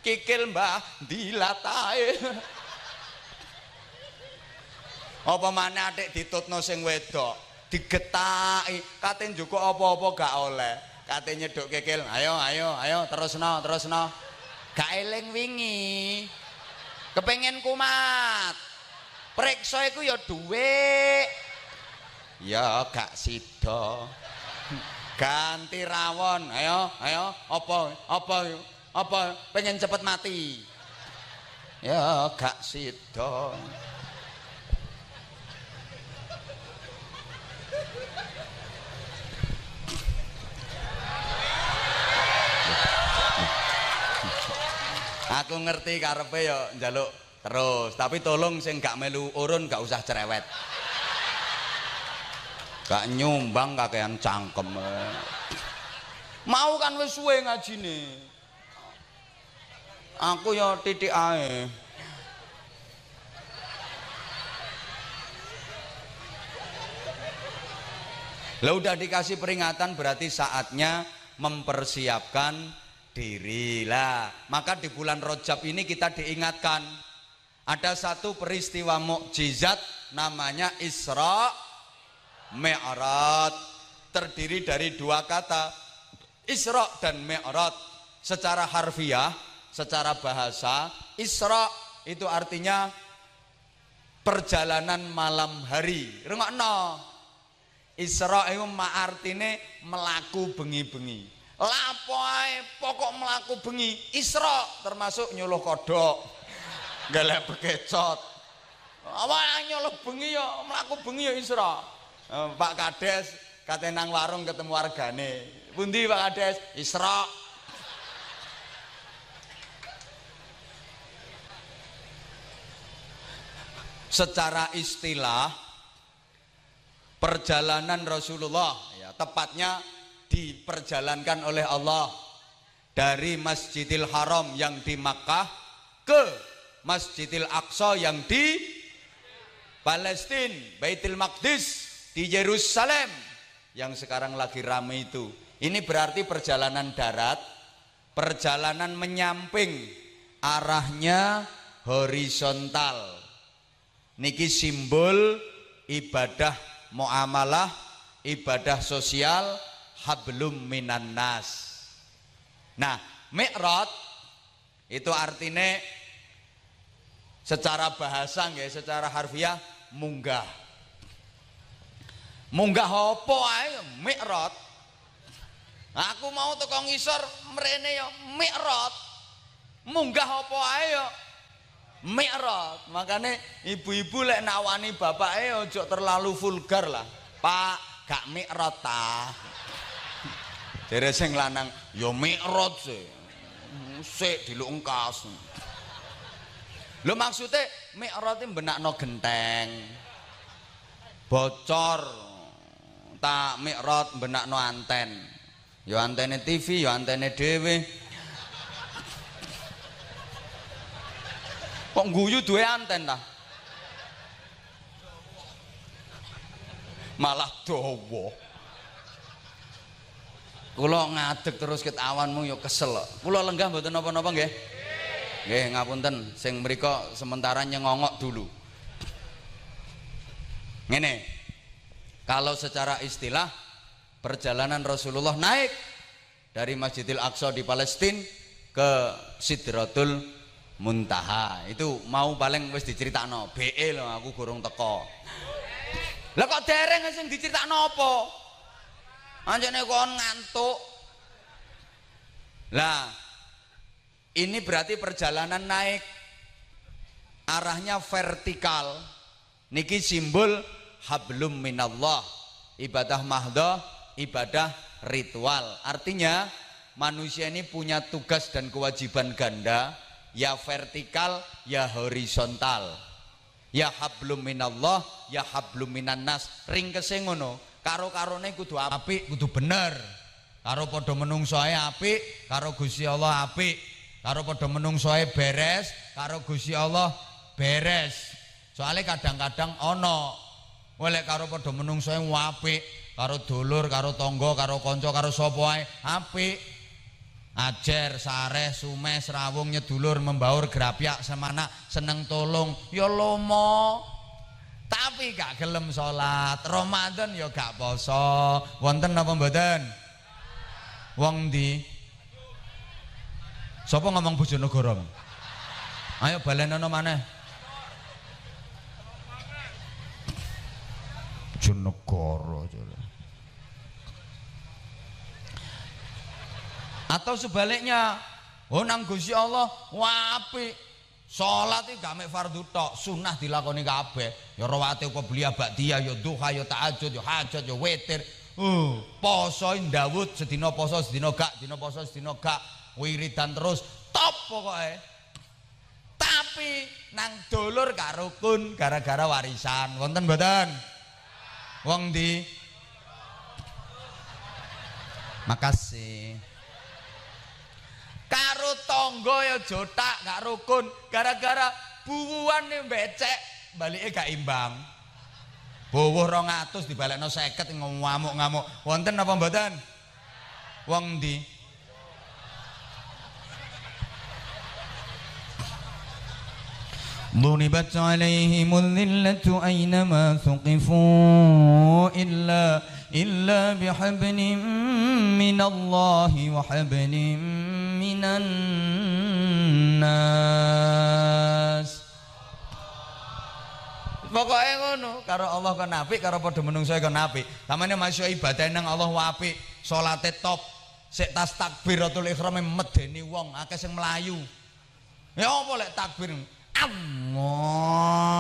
S1: Kikil mbah dilatae apa maneh atik ditutno sing wedok? Digetaki kate njukuk apa-apa gak oleh kate nyeduk kikil ayo ayo ayo terusno terusno gak eling wingi kepengen kumat Preksa iku ya dhuwit. Ya gak sida. Ganti rawon. Ayo, ayo, apa? Apa? Apa pengen cepet mati? Ya gak sida. Aku ngerti karepe ya njaluk terus. Tapi tolong sing gak melu urun gak usah cerewet. Gak nyumbang kakean cangkem. Mau kan wis suwe ngajine. Aku ya titik ae. Lah udah dikasih peringatan berarti saatnya mempersiapkan diri. Lah. Maka di bulan Rojab ini kita diingatkan. Ada satu peristiwa mukjizat namanya Isra Mi'raj. Terdiri dari dua kata Isra dan Mi'raj. Secara harfiah secara bahasa Isra itu artinya perjalanan malam hari. Rungokno Isra itu artine melaku bengi-bengi. Lapo ae pokok melaku bengi. Isra termasuk nyuluh kodok. Galek bekecot. Apa nyuluh bengi ya melaku bengi ya Isra. Eh, Pak Kades kate nang warung ketemu wargane. Pundi Pak Kades? Isra. Secara istilah perjalanan Rasulullah ya tepatnya diperjalankan oleh Allah dari Masjidil Haram yang di Makkah ke Masjidil Aqsa yang di Palestina, Baitul Maqdis di Yerusalem yang sekarang lagi ramai itu. Ini berarti perjalanan darat, perjalanan menyamping, arahnya horizontal. Niki simbol ibadah muamalah ibadah sosial hablum minan nas. Nah mi'rad itu artinya secara bahasa nggak secara harfiah munggah. Munggah apa ae? Mi'rad aku mau tukang ngisor mrene ya mi'rad munggah apa ae ya mi'raj. Makanya ibu-ibu lek nawani bapake ojo terlalu vulgar lah. Pak gak mi'raj ta jere sing lanang ya mi'raj sih sik dilungkas lho maksudnya mi'raj itu benakno genteng. Bocor. Tak mi'raj benakno anten. Ya antene TV ya antene dhewe. Kok guyu duwe anten ta? Malah dawa. Kula ngadeg terus ket awanmu ya kesel. Kula lenggah mboten napa-napa nggih. Nggih, ngapunten sing mriku sementara nyengongok dulu. Ngene. Kalau secara istilah perjalanan Rasulullah naik dari Masjidil Aqsa di Palestina ke Sidratul Muntaha itu mau paling wis diceritakno BE lho aku gurung teko lah kok dereng sing diceritakno apa anjene kon ngantuk. Lah ini berarti perjalanan naik. Arahnya vertikal. Niki simbol hablum minallah. Ibadah mahdoh ibadah ritual. Artinya manusia ini punya tugas dan kewajiban ganda. Ya vertikal ya horizontal. Ya hablum minallah ya hablum minan nas. Ring kese ngono karo-karone kudu apik kudu bener. Karo padha menungsoe apik karo Gusti Allah apik. Karo padha menungsoe beres karo Gusti Allah beres. Soalnya kadang-kadang ono. Oleh karo padha menungsoe apik karo dulur karo tonggo karo konco karo sapa ae apik. Ajer sareh sumes rawung nyedulur membaur grapyak semana seneng tolong. Ya lomo tapi gak gelem salat Ramadan ya gak poso. Wonten apa mboten? Wong di sapa ngomong Bojonegoro? Ayo balenono maneh. Bojonegoro atau sebaliknya oh nang Gusti Allah wapi salat iki gak mek fardhu tok sunah dilakoni kabeh ya rawate apa beli dia ya duha ya tahajud ya hajat ya witir uh poso Daud sedina poso sedina gak dina poso sedina gak wiridan terus top pokoke Tapi nang dulur gak rukun gara-gara warisan. Wonten mboten? Wong di Makasih. Karo tonggo ya jotak gak rukun gara-gara buuan nih becek baliknya gak imbang. Buwuh 200 dibalekno 50 ngamuk-ngamuk. Wonten apa mboten? Wong di ضربت عليهم الذلة أينما ثقفوا إلا إلا بحبل من الله وحبل من الناس Pokoknya ngono, karo Allah kan apik, karo padha menungso kan apik. Tamane masuk ibadah nang Allah apik, salate top, sik tas takbiratul ihram medeni wong akeh sing melayu. Ya apa lek takbir? Allahu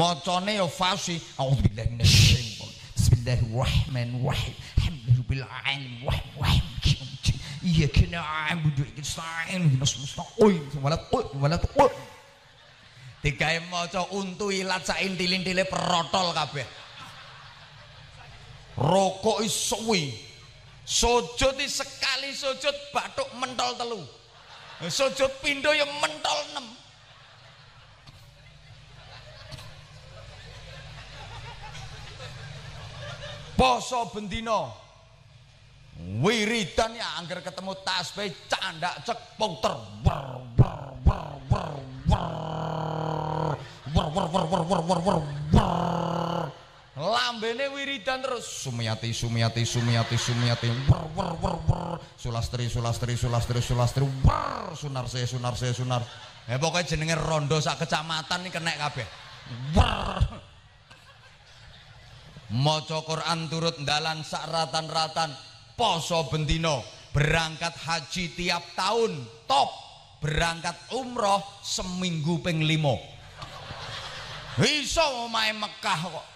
S1: Macane ya fasih. Auzubillahi minasyaitonir. Bismillahirrahmanirrahim. Alhamdulillahirabbil alamin. Wahid Iyyaka na'budu wa iyyaka nasta'in. Ihdinas mustaqim. Wala wala Digawe maca untu ilat sak intil-intile perotol kabeh rokok suwi sujud sekali sujud batuk mentol telu sujud pindo yang mentol enam poso bendino wiridan ya angger ketemu tasbih candak cek puter lambene wiridan terus sumiyati sumiyati sumiyati sumiyati sulastri sulastri sulastri sulastri sunar saya sunar sunar eh pokoknya jenenge rondo sak kecamatan ini kena kabeh maca Quran turut dalan sak ratan-ratan poso bendino berangkat haji tiap tahun top. Berangkat umroh seminggu ping limo iso omahe Mekah kok.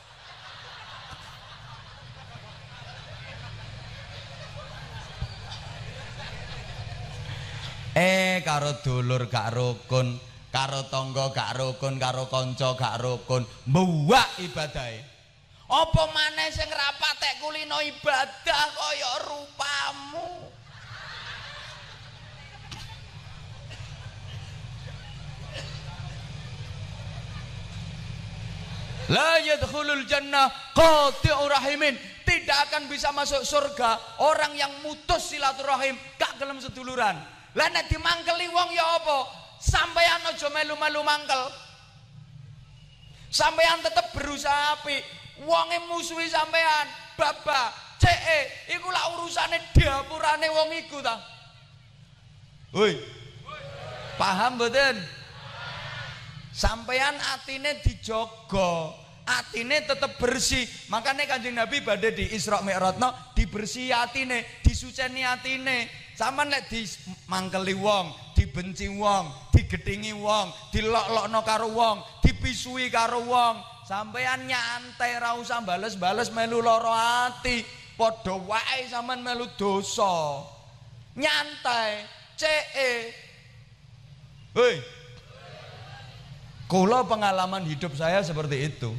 S1: Eh karo dulur gak rukun, karo tangga gak rukun, karo kanca gak rukun, mbuwak ibadahe. Apa maneh sing rapatek kulino ibadah kaya rupamu? La yadkhulul jannah qati'ur rahimin. Tidak akan bisa masuk surga orang yang mutus silaturahim, gak gelem seduluran. Lah nek dimangkeli wong ya apa? Sampeyan aja melu-melu mangkel. Sampeyan tetep berusaha apik. Wonge musuhi sampeyan, baba, ceke, iku lah urusane dapurane wong iku ta. Woi. Paham mboten? Sampeyan atine dijogo, atine tetep bersih. Makanya Kanjeng Nabi badhe di Isra Mi'rajno dibersihi atine, disuceni atine. Saman lek di mangkeli wong, dibenci wong, digedingi wong, dilok-lokno karo wong, dipisui karo wong, sampean nyantai ra usah bales-bales melu lara ati. Padha wae sampean melu dosa. Nyantai, ceke. Hei. Kula pengalaman hidup saya seperti itu.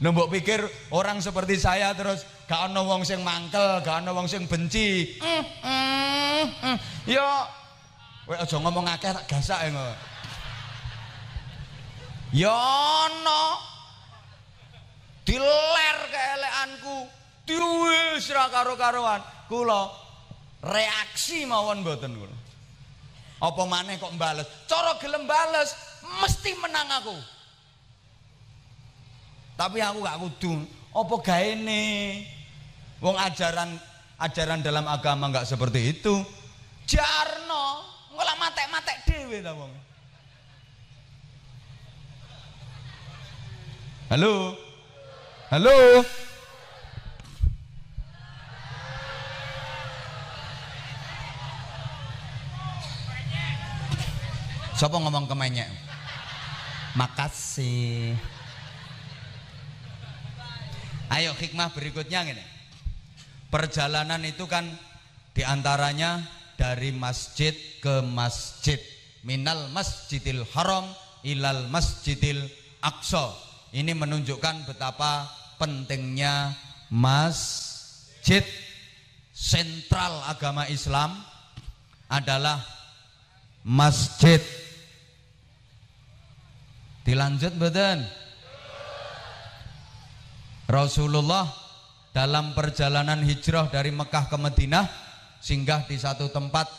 S1: Nembok pikir orang seperti saya terus gak ana wong sing mangkel, gak ana wong sing benci. Mm, mm, mm. Yo kowe aja ngomong akeh tak gasak ngono. Ya ana. Diler keelekanku. Diwis ra karo-karoan. Kula reaksi mawon mboten kula. Apa maneh kok mbales? Cara gelem bales mesti menang aku. Tapi aku gak kudu. Apa gaene? Wong ajaran ajaran dalam agama nggak seperti itu. Jarno, ngolah matek-matek dewe ta wong. Halo. Halo. Siapa ngomong kemenyek? Makasih. Ayo hikmah berikutnya ini. Perjalanan itu kan di antaranya dari masjid ke masjid. Minal masjidil haram ilal masjidil aqsa. Ini menunjukkan betapa pentingnya masjid sentral agama Islam adalah masjid. Dilanjut betul. Rasulullah dalam perjalanan hijrah dari Mekah ke Madinah singgah di satu tempat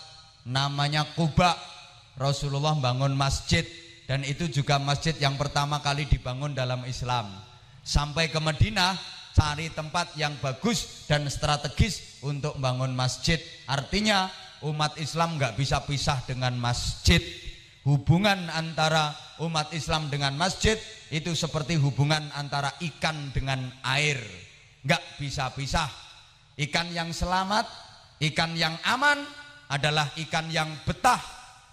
S1: namanya Kuba. Rasulullah bangun masjid dan itu juga masjid yang pertama kali dibangun dalam Islam. Sampai ke Madinah cari tempat yang bagus dan strategis untuk bangun masjid. Artinya umat Islam nggak bisa pisah dengan masjid. Hubungan antara umat Islam dengan masjid itu seperti hubungan antara ikan dengan air. Nggak bisa pisah. Ikan yang selamat, ikan yang aman adalah ikan yang betah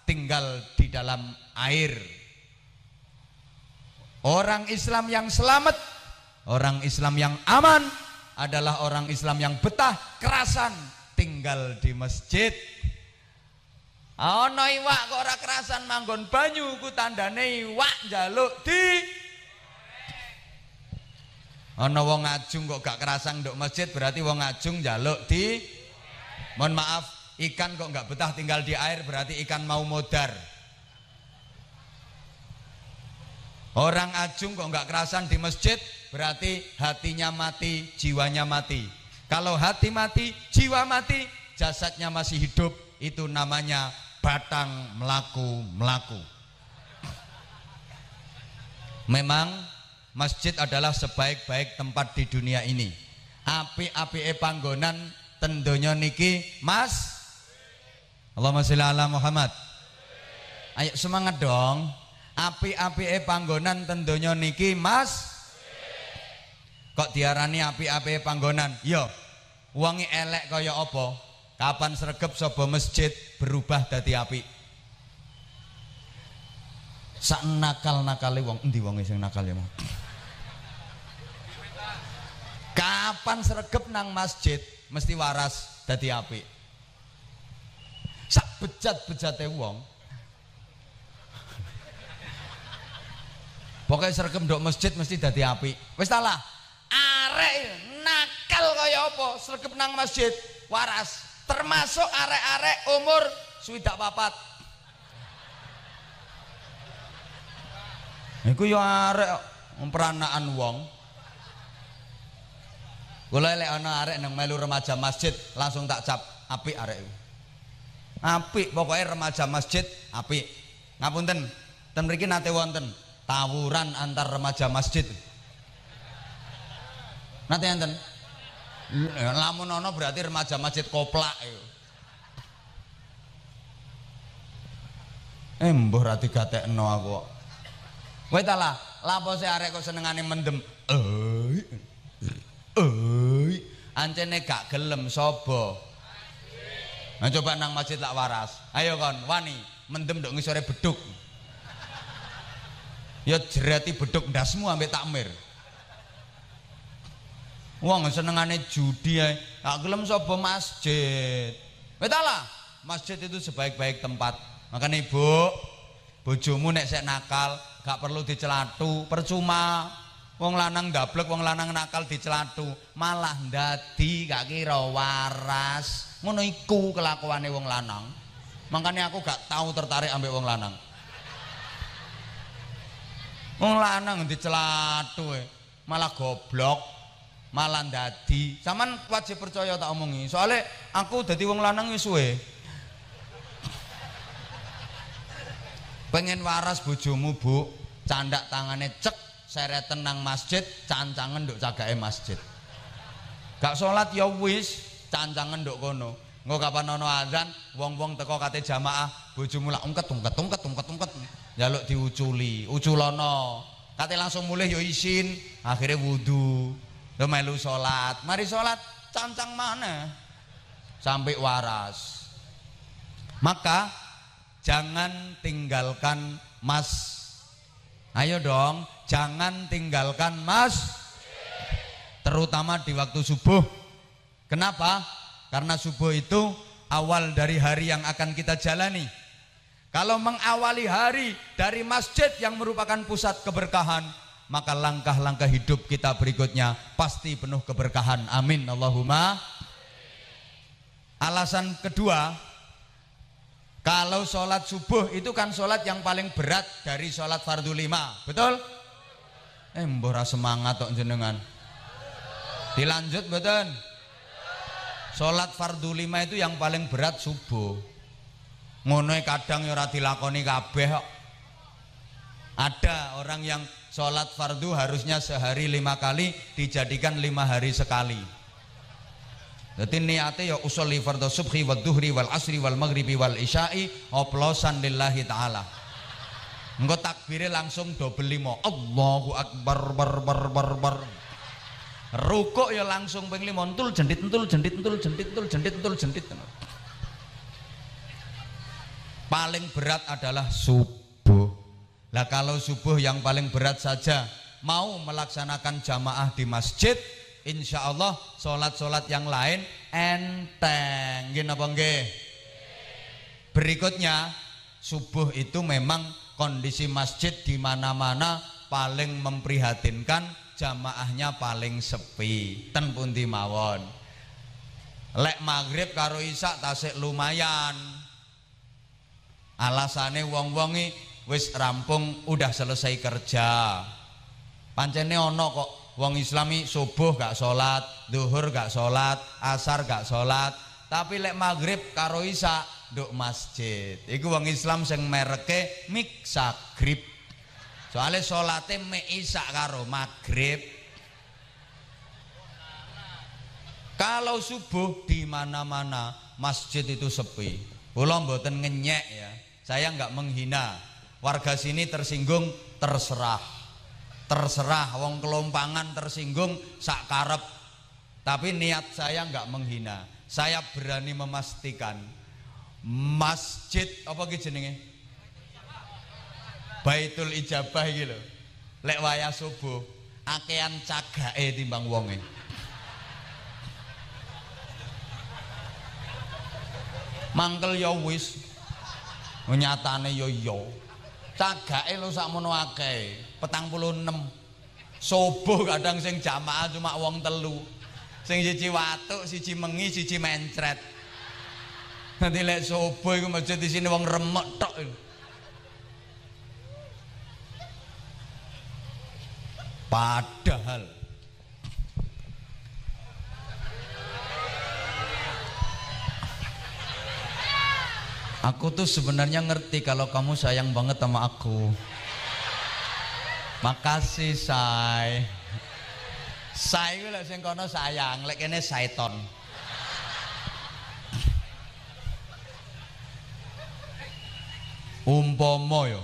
S1: tinggal di dalam air. Orang Islam yang selamat Orang Islam yang aman adalah orang Islam yang betah kerasan tinggal di masjid. Ana iwak kok ora kerasan manggon banyu ku tandane iwak njaluk di Ana wong ngajung kok gak kerasan nduk masjid berarti wong ngajung njaluk di Mohon maaf, ikan kok gak betah tinggal di air berarti ikan mau modar. Orang ajung kok nggak kerasan di masjid berarti hatinya mati, jiwanya mati. Kalau hati mati, jiwa mati, jasadnya masih hidup, itu namanya batang melaku-melaku. Memang masjid adalah sebaik-baik tempat di dunia ini. Api-api panggonan tentunya niki Mas Allahumma sholli ala Muhammad. Ayo semangat dong api-apike panggonan tentunya niki Mas? Kok diarani api-apike panggonan? Yo wangi elek kaya apa? Kapan sregep sapa masjid berubah dadi api? Sak nakal-nakale wong endi wonge sing nakal ya mau kapan sregep nang masjid mesti waras dadi api? Sak bejat-bejate wong Pokoknya sergem dok masjid mesti dadi api. Wis. Arek nakal kaya apa sergem nang masjid waras. Termasuk arek-arek umur swidak papat. Iku yo arek peranaan wong. Kula lek ana arek nang melu remaja masjid langsung tak cap apik arek iku. Apik pokoknya remaja masjid apik. Ngapunten, ten mriki nate wonten tawuran antar remaja masjid. Nanti enten? Lamun ono berarti remaja masjid koplak itu eh mbuh ra digatekno aku kowe ta lah lapo se arek kok senengane mendem? Eh eh ancene gak gelem sapa Nah coba nang masjid lak waras. Ayo kon, wani mendem nduk ngisore beduk ya jerati beduk ndasmu ambek takmir. Wong senengane judi ae. Tak gelem sapa masjid? Betalah masjid itu sebaik-baik tempat. Makanya ibu bojomu nek sek nakal gak perlu dicelatu. Percuma. Wong lanang dablek wong lanang nakal dicelatu. Malah ndadi gak kira waras. Ngono iku kelakuane wong lanang. Makanya aku gak tahu tertarik ambek wong lanang Wong lanang dicelatu e. Malah goblok, malah dadi. Saman wajib percaya tak omongi. Soalnya aku dadi wong lanang wis suwe. Pengen waras bojomu, Bu. Candak tangane cek seret tenang masjid, cancangen nduk cagake masjid. Gak sholat ya wis, cancangen nduk kono. Engko kapan ana azan, wong-wong teko kate jamaah, bojomu lak ungket ungket ungket ungket ungket. Jaluk diuculi. Uculono. Kate langsung mulai yo isin. Akhirnya wudhu lo melu sholat. Mari sholat cancang mana sampai waras. Maka jangan tinggalkan mas. Ayo dong jangan tinggalkan mas. Terutama di waktu subuh. Kenapa? Karena subuh itu awal dari hari yang akan kita jalani. Kalau mengawali hari dari masjid yang merupakan pusat keberkahan, maka langkah-langkah hidup kita berikutnya pasti penuh keberkahan. Amin. Allahumma. Alasan kedua, kalau sholat subuh itu kan sholat yang paling berat dari sholat fardu lima, betul? Eh, mbora semangat tok jenengan. Dilanjut betul? Sholat fardu lima itu yang paling berat subuh. Ngono kadang ya ora dilakoni kabeh. Ada orang yang sholat fardu harusnya sehari lima kali dijadikan lima hari sekali. Jadi niatnya ya usolli fardhu subhi wal duhri wal asri wal maghribi wal isya'i oplosan lillahi ta'ala. Engko takbirnya langsung double lima. Allahu akbar bar bar bar bar. Rukuk ya langsung ping lima entul jendit entul jendit entul jendit entul jendit entul jendit. Paling berat adalah subuh. Lah kalau subuh yang paling berat saja mau melaksanakan jamaah di masjid, insya Allah sholat-sholat yang lain enteng. Gini apa? Berikutnya subuh itu memang kondisi masjid di mana-mana paling memprihatinkan jamaahnya paling sepi ten pundi mawon lek maghrib karo isak tasik lumayan alasane wong-wongi wis rampung udah selesai kerja pancene ono kok wong islami subuh gak sholat duhur gak sholat asar gak sholat tapi lek maghrib karo isak duk masjid iku wong islam sing mereke miksagrib Soalnya sholatnya me isak karo maghrib. Kalau subuh di mana-mana masjid itu sepi. Kula mboten ngenyek ya. Saya nggak menghina. Warga sini tersinggung terserah. Terserah wong kelompangan tersinggung sak karep. Tapi niat saya nggak menghina. Saya berani memastikan masjid apa gitu jenenge? Baitul Ijabah lho. Lek wayah subuh, akean cagake timbang wonge. Mangkel ya wis. Nyatane ya ya. Cagake lho sakmono akeh, 46. Subuh kadang sing jamaah cuma wong telu. Sing siji watuk, siji mengi, siji mencret. Nanti lek subuh iku masjid di sini wong remek tok. Padahal Aku tuh sebenarnya ngerti kalau kamu sayang banget sama aku. Makasih, say. Say gue lek sing kono sayang, lek kene saiton. Umpama yo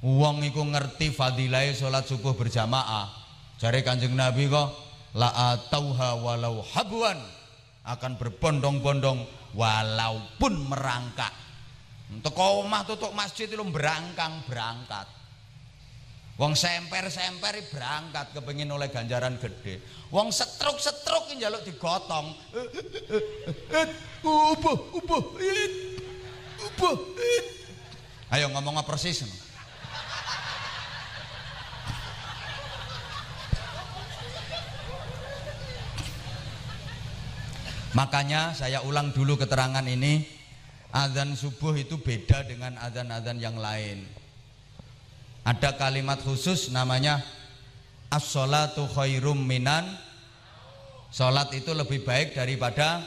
S1: Wong iku ngerti fadilai sholat subuh berjamaah. Jari Kanjeng Nabi kok la atauha walau habuan akan berbondong-bondong walaupun merangkak. Untuk omah tutuk masjid itu berangkang berangkat. Wong semper-semper berangkat kepengin oleh ganjaran gede. Wong setruk-setruk njaluk digotong. Ubuh, ubuh, ubuh. Ayo ngomong persis. Makanya saya ulang dulu keterangan ini Adzan subuh itu beda dengan adzan-adzan yang lain. Ada kalimat khusus namanya As-sholatu khairum minan. Sholat itu lebih baik daripada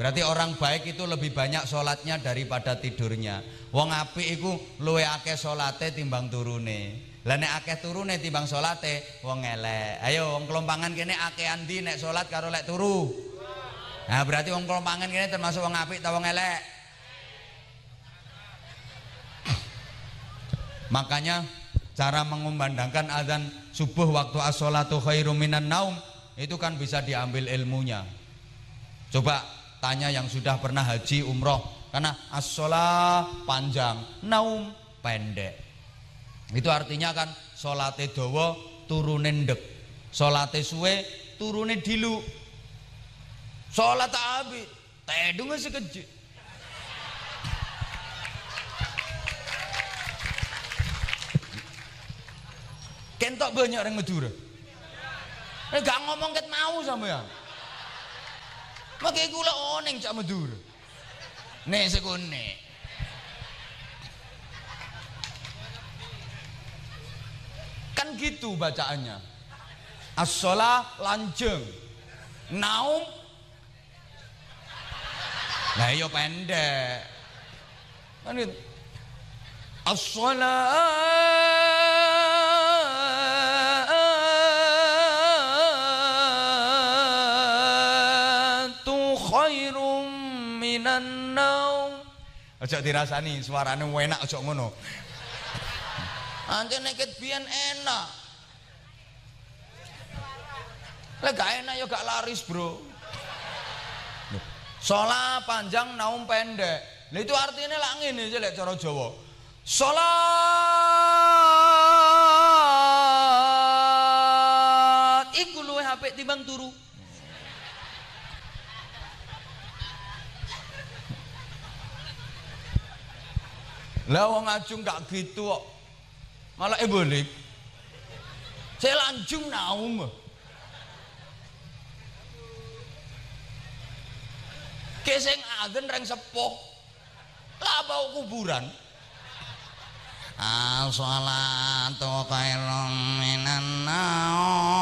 S1: Berarti orang baik itu lebih banyak sholatnya daripada tidurnya. Wong api itu luwe akeh sholatnya timbang turune. Lah nek akeh turune timbang sholatnya Wong elek. Ayo wong kelompangan kene akeh andi nek sholat karo lek turu? Nah berarti wong kelompangan ini termasuk wong apik atau wong elek. Makanya cara mengumandangkan azan subuh waktu as-sholatu khairum minan naum itu kan bisa diambil ilmunya. Coba tanya yang sudah pernah haji umroh karena as panjang, naum pendek. Itu artinya kan salate dawa turune ndek. Salate suwe turune dilu Sholat abid, tedung sekejut. Kentok banyak orang Madura. Eh gak ngomong ket mau sama ya. Makanya gula oneng cak Madura. Nek sekune. Kan gitu bacaannya. As-sholah lanjeng. Naum Nah iya pendek. Kan gitu. Khairum minan naum. Aja dirasani suarane enak aja ngono. Ante nek biyen enak. Lah gak enak ya gak laris, Bro. Sholat panjang naum pendek. Lah itu artinya lah ngene aja lek cara Jawa. Sholat iku luwih apik timbang turu. Lah wong ajung gak gitu kok. Malah eh boleh. Saya lanjung naum. Keseng aden reng sepuh. Lah bau kuburan. Khairun minan naum.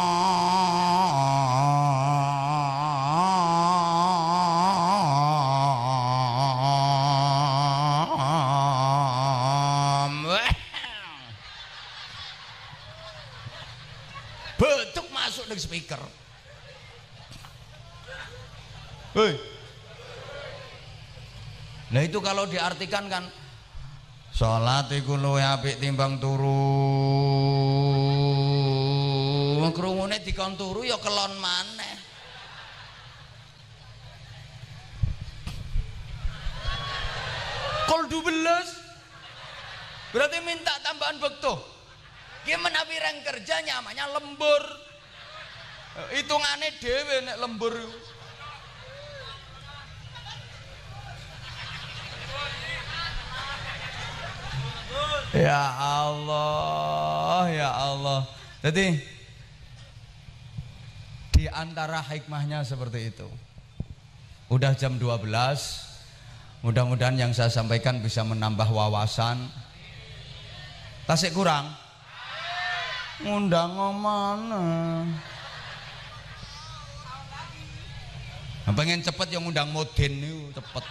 S1: Hei. Nah itu kalau diartikan kan Salat iku luwih apik timbang turu. Krungune dikon turu ya kelon maneh. Kol 12 Berarti minta tambahan bekto. Gimana pirang kerja nyamanya lembur. Hitungane dhewe nek lembur. Ya Allah, ya Allah. Jadi di antara hikmahnya seperti itu. Udah jam 12. Mudah-mudahan yang saya sampaikan bisa menambah wawasan. Tasik kurang? Ngundang mana? Nah, pengen cepet yang ngundang moden itu cepet.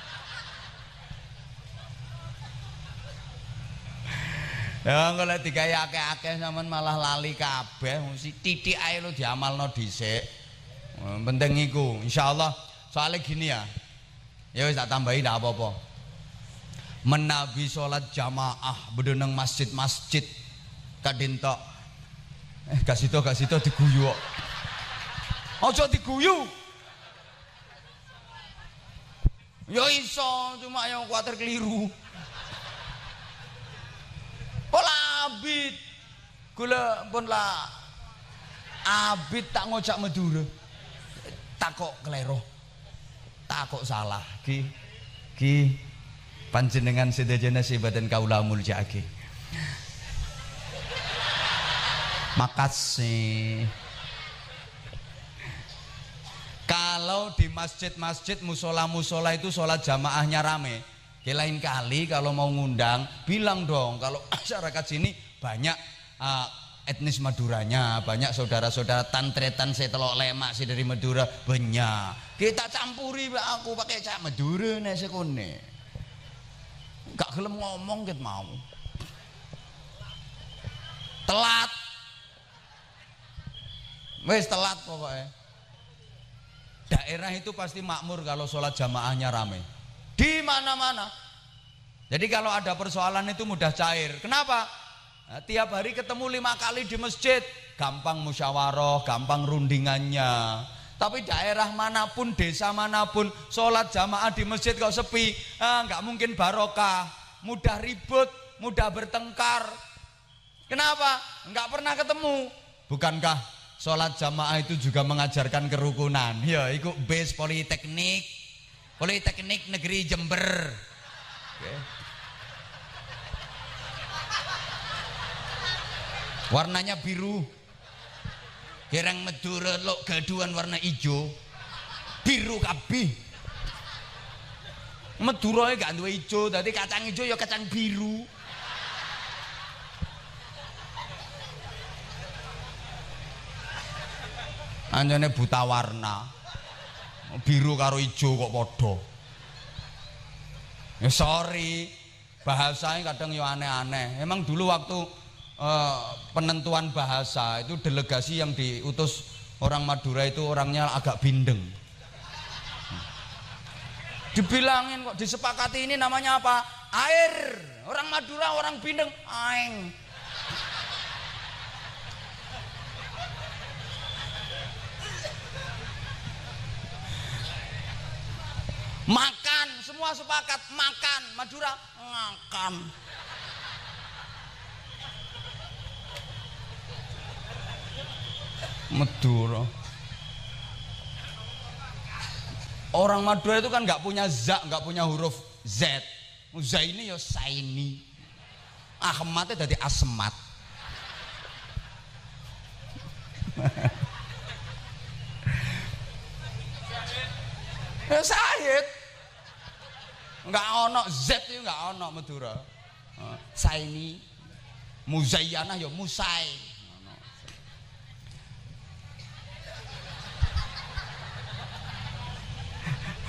S1: Ya engko lek digawe akeh-akeh sampean malah lali kabeh mesti titik ae lo diamalno dhisik. Penting iku insyaallah soalnya gini ya. Ya wis tak tambahi ndak apa-apa. Menabi sholat jamaah bedeneng masjid-masjid kadintok. Eh gak situ gak situ diguyu kok. Aja diguyu. Ya iso cuma yang kuatir keliru. Abid. Gula pun lah. Abid tak ngocak Madura. Takok kelero. Takok salah. Ki. Ki. Panjenengan sedajana sibadan kaula mulja ki. Makasih. Kalau di masjid-masjid musola-musola itu sholat jamaahnya rame, Ya lain kali kalau mau ngundang bilang dong kalau masyarakat sini banyak uh, etnis Maduranya, banyak saudara-saudara tantretan saya telok lemak sih dari Madura banyak. Kita campuri aku pakai cak Madura nih sekone. Gak ngomong gitu mau. Telat. Wes telat pokoknya. Daerah itu pasti makmur kalau sholat jamaahnya rame di mana-mana. Jadi kalau ada persoalan itu mudah cair. Kenapa? Nah, tiap hari ketemu lima kali di masjid, gampang musyawarah, gampang rundingannya. Tapi daerah mana pun, desa mana pun, sholat jamaah di masjid kok sepi, ah, nggak mungkin barokah, mudah ribut, mudah bertengkar. Kenapa? Nggak pernah ketemu. Bukankah sholat jamaah itu juga mengajarkan kerukunan ya itu base politeknik politeknik negeri Jember okay. Warnanya biru. Gerang Madura lo gaduan warna hijau biru kabeh. Madura gak duwe hijau tadi kacang hijau ya kacang biru. Anjane buta warna. Biru karo ijo kok podo ya sorry bahasanya kadang ya aneh-aneh. Emang dulu waktu uh, penentuan bahasa itu delegasi yang diutus orang Madura itu orangnya agak bindeng. Dibilangin kok disepakati ini namanya apa? Air. Orang Madura orang bindeng aing. Makan semua sepakat makan. Madura makan Madura. Orang Madura itu kan nggak punya za nggak punya huruf z. Ini ya saini. Ahmadnya dari asmat. Ya Said. Enggak ono Z itu enggak ono Madura. Saini. Muzayyana ya Musai.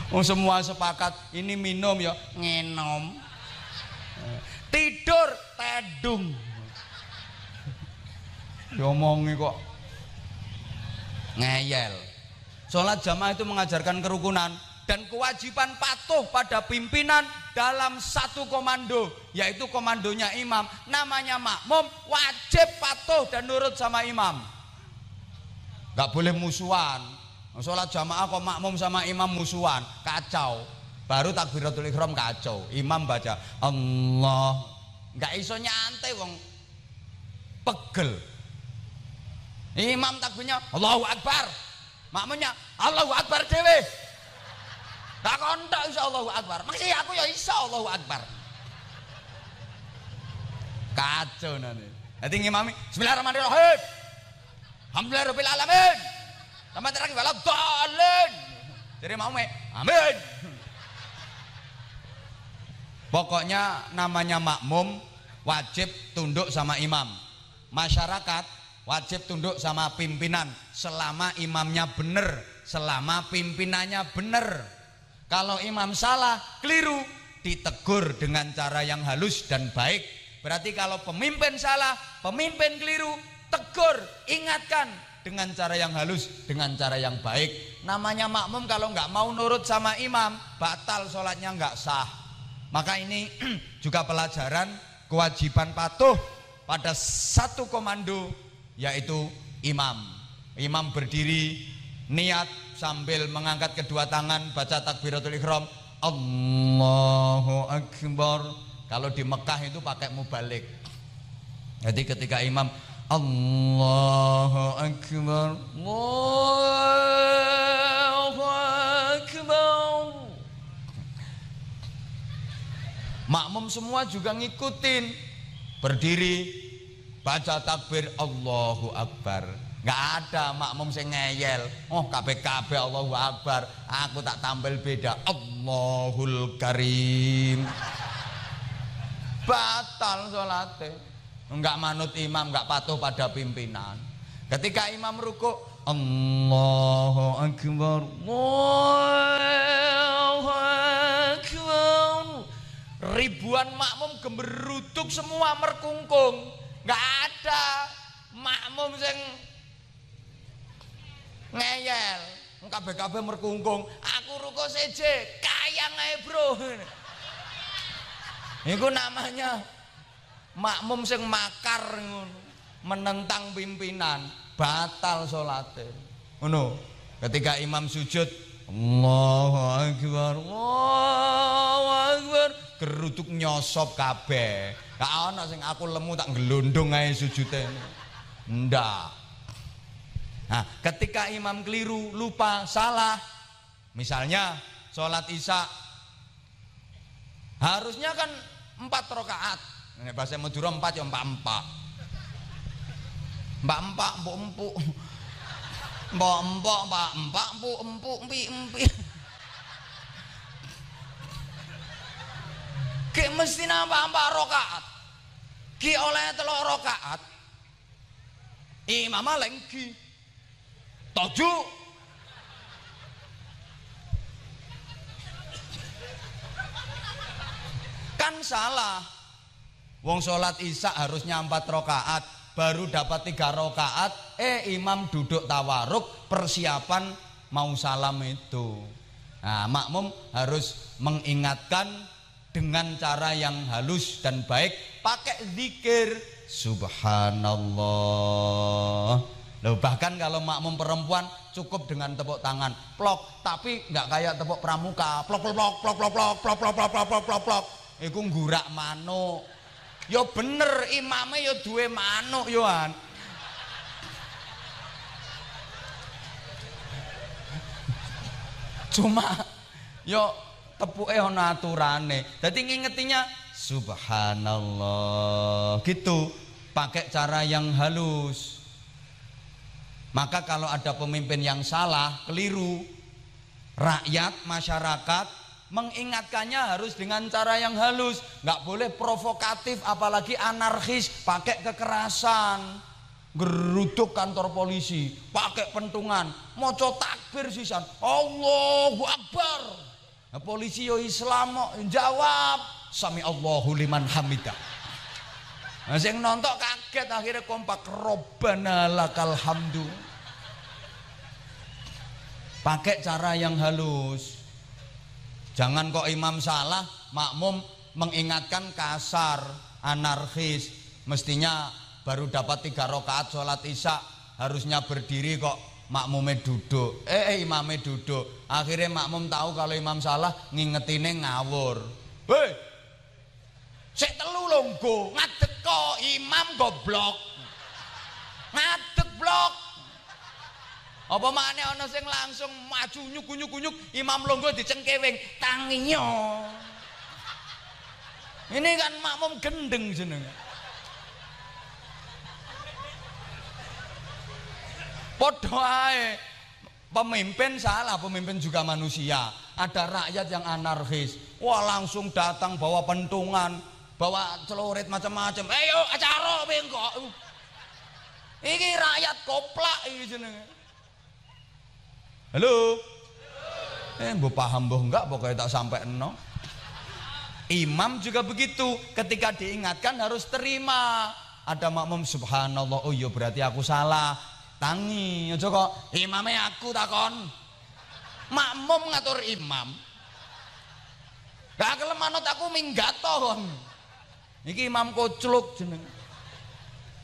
S1: Oh semua sepakat ini minum ya ngenom. Tidur tedung. Diomongi kok ngeyel. Sholat jamaah itu mengajarkan kerukunan dan kewajiban patuh pada pimpinan dalam satu komando yaitu komandonya imam namanya makmum wajib patuh dan nurut sama imam gak boleh musuhan sholat jamaah kok makmum sama imam musuhan kacau baru takbiratul ikhram kacau imam baca Allah gak iso nyantai wong pegel imam takbirnya Allahu Akbar makmumnya Allahu Akbar dewe Tak kontak insya Allahu Akbar. Masih aku ya insya Allahu Akbar. Kacau nanti. Nanti ngimami. Bismillahirrahmanirrahim. Alhamdulillahirabbil alamin. Sampai terakhir wala dalin. Jadi mau me. Amin. Pokoknya namanya makmum wajib tunduk sama imam. Masyarakat wajib tunduk sama pimpinan selama imamnya benar, selama pimpinannya benar. Kalau imam salah, keliru, ditegur dengan cara yang halus dan baik. Berarti kalau pemimpin salah, pemimpin keliru, tegur, ingatkan dengan cara yang halus, dengan cara yang baik. Namanya makmum kalau nggak mau nurut sama imam, batal sholatnya nggak sah. Maka ini juga pelajaran kewajiban patuh pada satu komando yaitu imam. Imam berdiri niat sambil mengangkat kedua tangan baca takbiratul ihram Allahu akbar kalau di Mekah itu pakai mubalik jadi ketika imam Allahu akbar Allahu akbar makmum semua juga ngikutin berdiri baca takbir Allahu akbar Gak ada makmum sing ngeyel. Oh kabeh Allahu Akbar. Aku tak tampil beda. Allahul Karim. Batal salate. Enggak manut imam, enggak patuh pada pimpinan. Ketika imam ruku, Allahu Akbar. Allahu Akbar. Ribuan makmum gemeruduk semua merkungkung. Enggak ada makmum sing ngeyel kabeh-kabeh merkungkung aku ruko seje kayang ae bro itu namanya makmum sing makar menentang pimpinan batal salate. Ngono ketika imam sujud Allahu akbar Allahu akbar geruduk nyosop kabeh. Gak ana sing aku lemu tak gelondong ae sujude ndak. Nah, ketika imam keliru, lupa, salah, misalnya sholat isya, harusnya kan empat rakaat. Nek bahasa Madura empat ya empak-empak. Mbak-empak, empuk-empuk. Mbok-mbok, mbak-empak, empuk-empuk, empi-empi. Ki mesti nampak-empak rokaat. Ki oleh telok rokaat. Imam lengki. Tujuh. kan salah Wong sholat isya harusnya empat rokaat, baru dapat tiga rokaat, eh imam duduk tawaruk, persiapan mau salam itu. Nah, makmum harus mengingatkan dengan cara yang halus dan baik, pakai zikir. Subhanallah. Loh, bahkan kalau makmum perempuan cukup dengan tepuk tangan, plok, tapi nggak kayak tepuk pramuka, plok plok plok plok plok plok plok plok plok plok plok plok plok. Manuk. Yo bener imame yo duwe manuk yoan. Cuma yo tepuke ana aturane. Dadi ngingetinya subhanallah gitu. Pakai cara yang halus. Maka kalau ada pemimpin yang salah, keliru, rakyat, masyarakat mengingatkannya harus dengan cara yang halus, nggak boleh provokatif, apalagi anarkis, pakai kekerasan, geruduk kantor polisi, pakai pentungan, moco takbir sisan, Allahu Akbar. Nah, polisi yo Islam jawab, sami Allahu liman hamidah. Nah, sing nonton kaget akhirnya kompak. Robbana lakal hamdu. Pakai cara yang halus. Jangan kok imam salah, makmum mengingatkan kasar, anarkis. Mestinya baru dapat tiga rakaat sholat isya, harusnya berdiri kok makmumnya duduk. Eh, eh imamnya duduk. Akhirnya makmum tahu kalau imam salah, ngingetinnya ngawur. Hei, Sik telu longgo, ngadeg kok imam goblok. Ngadeg blok. Apa mana ana sing langsung maju nyuk-nyuk-nyuk imam longgo dicengkewing tanginya. Ini kan makmum gendeng jenenge. Padha. Pemimpin salah, pemimpin juga manusia. Ada rakyat yang anarkis. Wah langsung datang bawa pentungan, bawa celurit macam-macam ayo acara bengkok ini rakyat koplak ini jenenge halo? Eh bu paham bu enggak pokoknya tak sampai no imam juga begitu. Ketika diingatkan harus terima. Ada makmum subhanallah. Oh iya berarti aku salah. Tangi aja kok. Imamnya aku takon. Makmum ngatur imam. Gak kelem manut aku minggat toh Iki imam kocluk jeneng.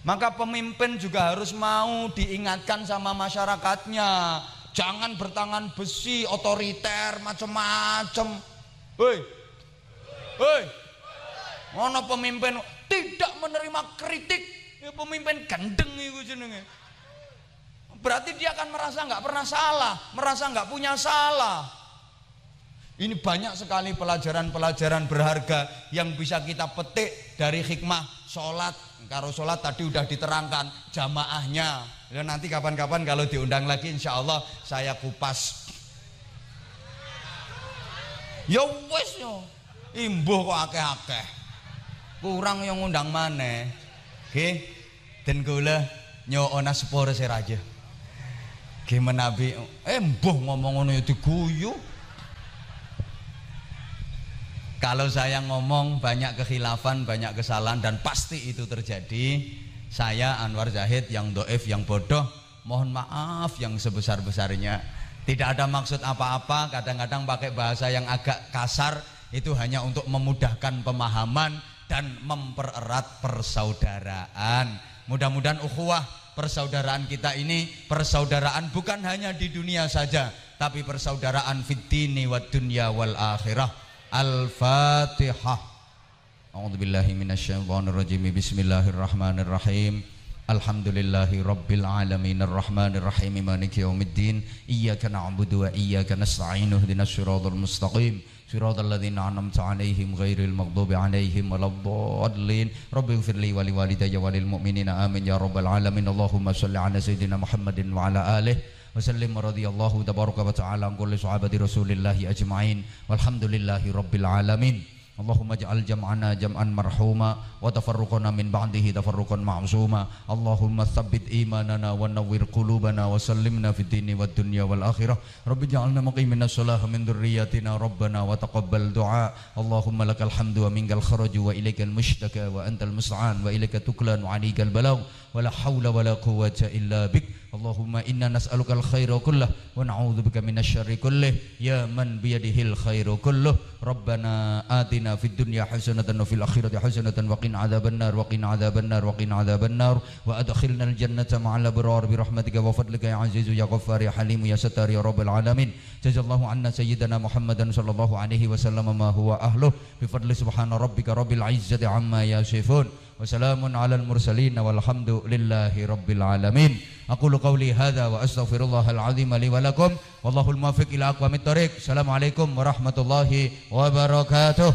S1: Maka pemimpin juga harus mau diingatkan sama masyarakatnya. Jangan bertangan besi, otoriter, macam-macam. Hei, hei, mana pemimpin tidak menerima kritik, ya pemimpin gendeng itu jenenge. Berarti dia akan merasa nggak pernah salah, merasa nggak punya salah. Ini banyak sekali pelajaran-pelajaran berharga yang bisa kita petik dari hikmah sholat. Kalau sholat tadi udah diterangkan jamaahnya. Dan nanti kapan-kapan kalau diundang lagi insya Allah saya kupas. Ya wes yo. Imbuh kok akeh-akeh. Kurang yang undang mana? Oke. Dan gula nyo ona sepore seraja. Gimana bi? Eh mbuh ngomong ngono ya diguyu. Kalau saya ngomong banyak kekhilafan, banyak kesalahan dan pasti itu terjadi. Saya Anwar Zahid yang doif, yang bodoh, mohon maaf yang sebesar-besarnya. Tidak ada maksud apa-apa, kadang-kadang pakai bahasa yang agak kasar itu hanya untuk memudahkan pemahaman dan mempererat persaudaraan. Mudah-mudahan ukhuwah persaudaraan kita ini persaudaraan bukan hanya di dunia saja, tapi persaudaraan fid dini wad dunya wal akhirah Al-Fatihah. A'udzu billahi minasyaitonir rajim. Bismillahirrahmanirrahim.
S2: Alhamdulillahi Rabbil Alamin Ar-Rahmanir Rahim Maliki Yawmiddin Iyyaka na'budu wa iyyaka nasta'in Ihdinas siratal mustaqim Siratal ladzina an'amta 'alaihim ghairil maghdubi 'alaihim waladdallin Rabbi ighfirli wa liwalidayya wa lil mu'minina amin ya rabbal alamin Allahumma shalli 'ala sayyidina Muhammadin wa 'ala alihi وسلم رضي الله تبارك وتعالى عن كل صحابة رسول الله أجمعين والحمد لله رب العالمين. اللهم اجعل جمعنا جمعا مرحوما وتفرقنا من بعده تفرقا معصوما. اللهم ثبت إيماننا ونور قلوبنا وسلمنا في الدين والدنيا والآخرة. رب اجعلنا مقيمين الصلاة من ذرياتنا ربنا وتقبل دعاء. اللهم لك الحمد ومنك الخرج وإليك المشتكى وأنت المستعان وإليك تكلان وعليك البلاغ. ولا حول ولا قوة إلا بك. اللهم إنا نسألك الخير كله ونعوذ بك من الشر كله يا من بيده الخير كله ربنا آتنا في الدنيا حسنة وفي الآخرة حسنة وقنا عذاب النار وقنا عذاب النار وقنا عذاب النار وأدخلنا الجنة مع الأبرار برحمتك وفضلك يا عزيز يا غفار يا حليم يا ستار يا رب العالمين جزا الله عنا سيدنا محمدا صلى الله عليه وسلم ما هو أهله بفضل سبحان ربك رب العزة عما يصفون وسلام على المرسلين والحمد لله رب العالمين. أقول قولي هذا وأستغفر الله العظيم لي ولكم. والله الموفق إلى أقوام الطريق. السلام عليكم ورحمة الله وبركاته.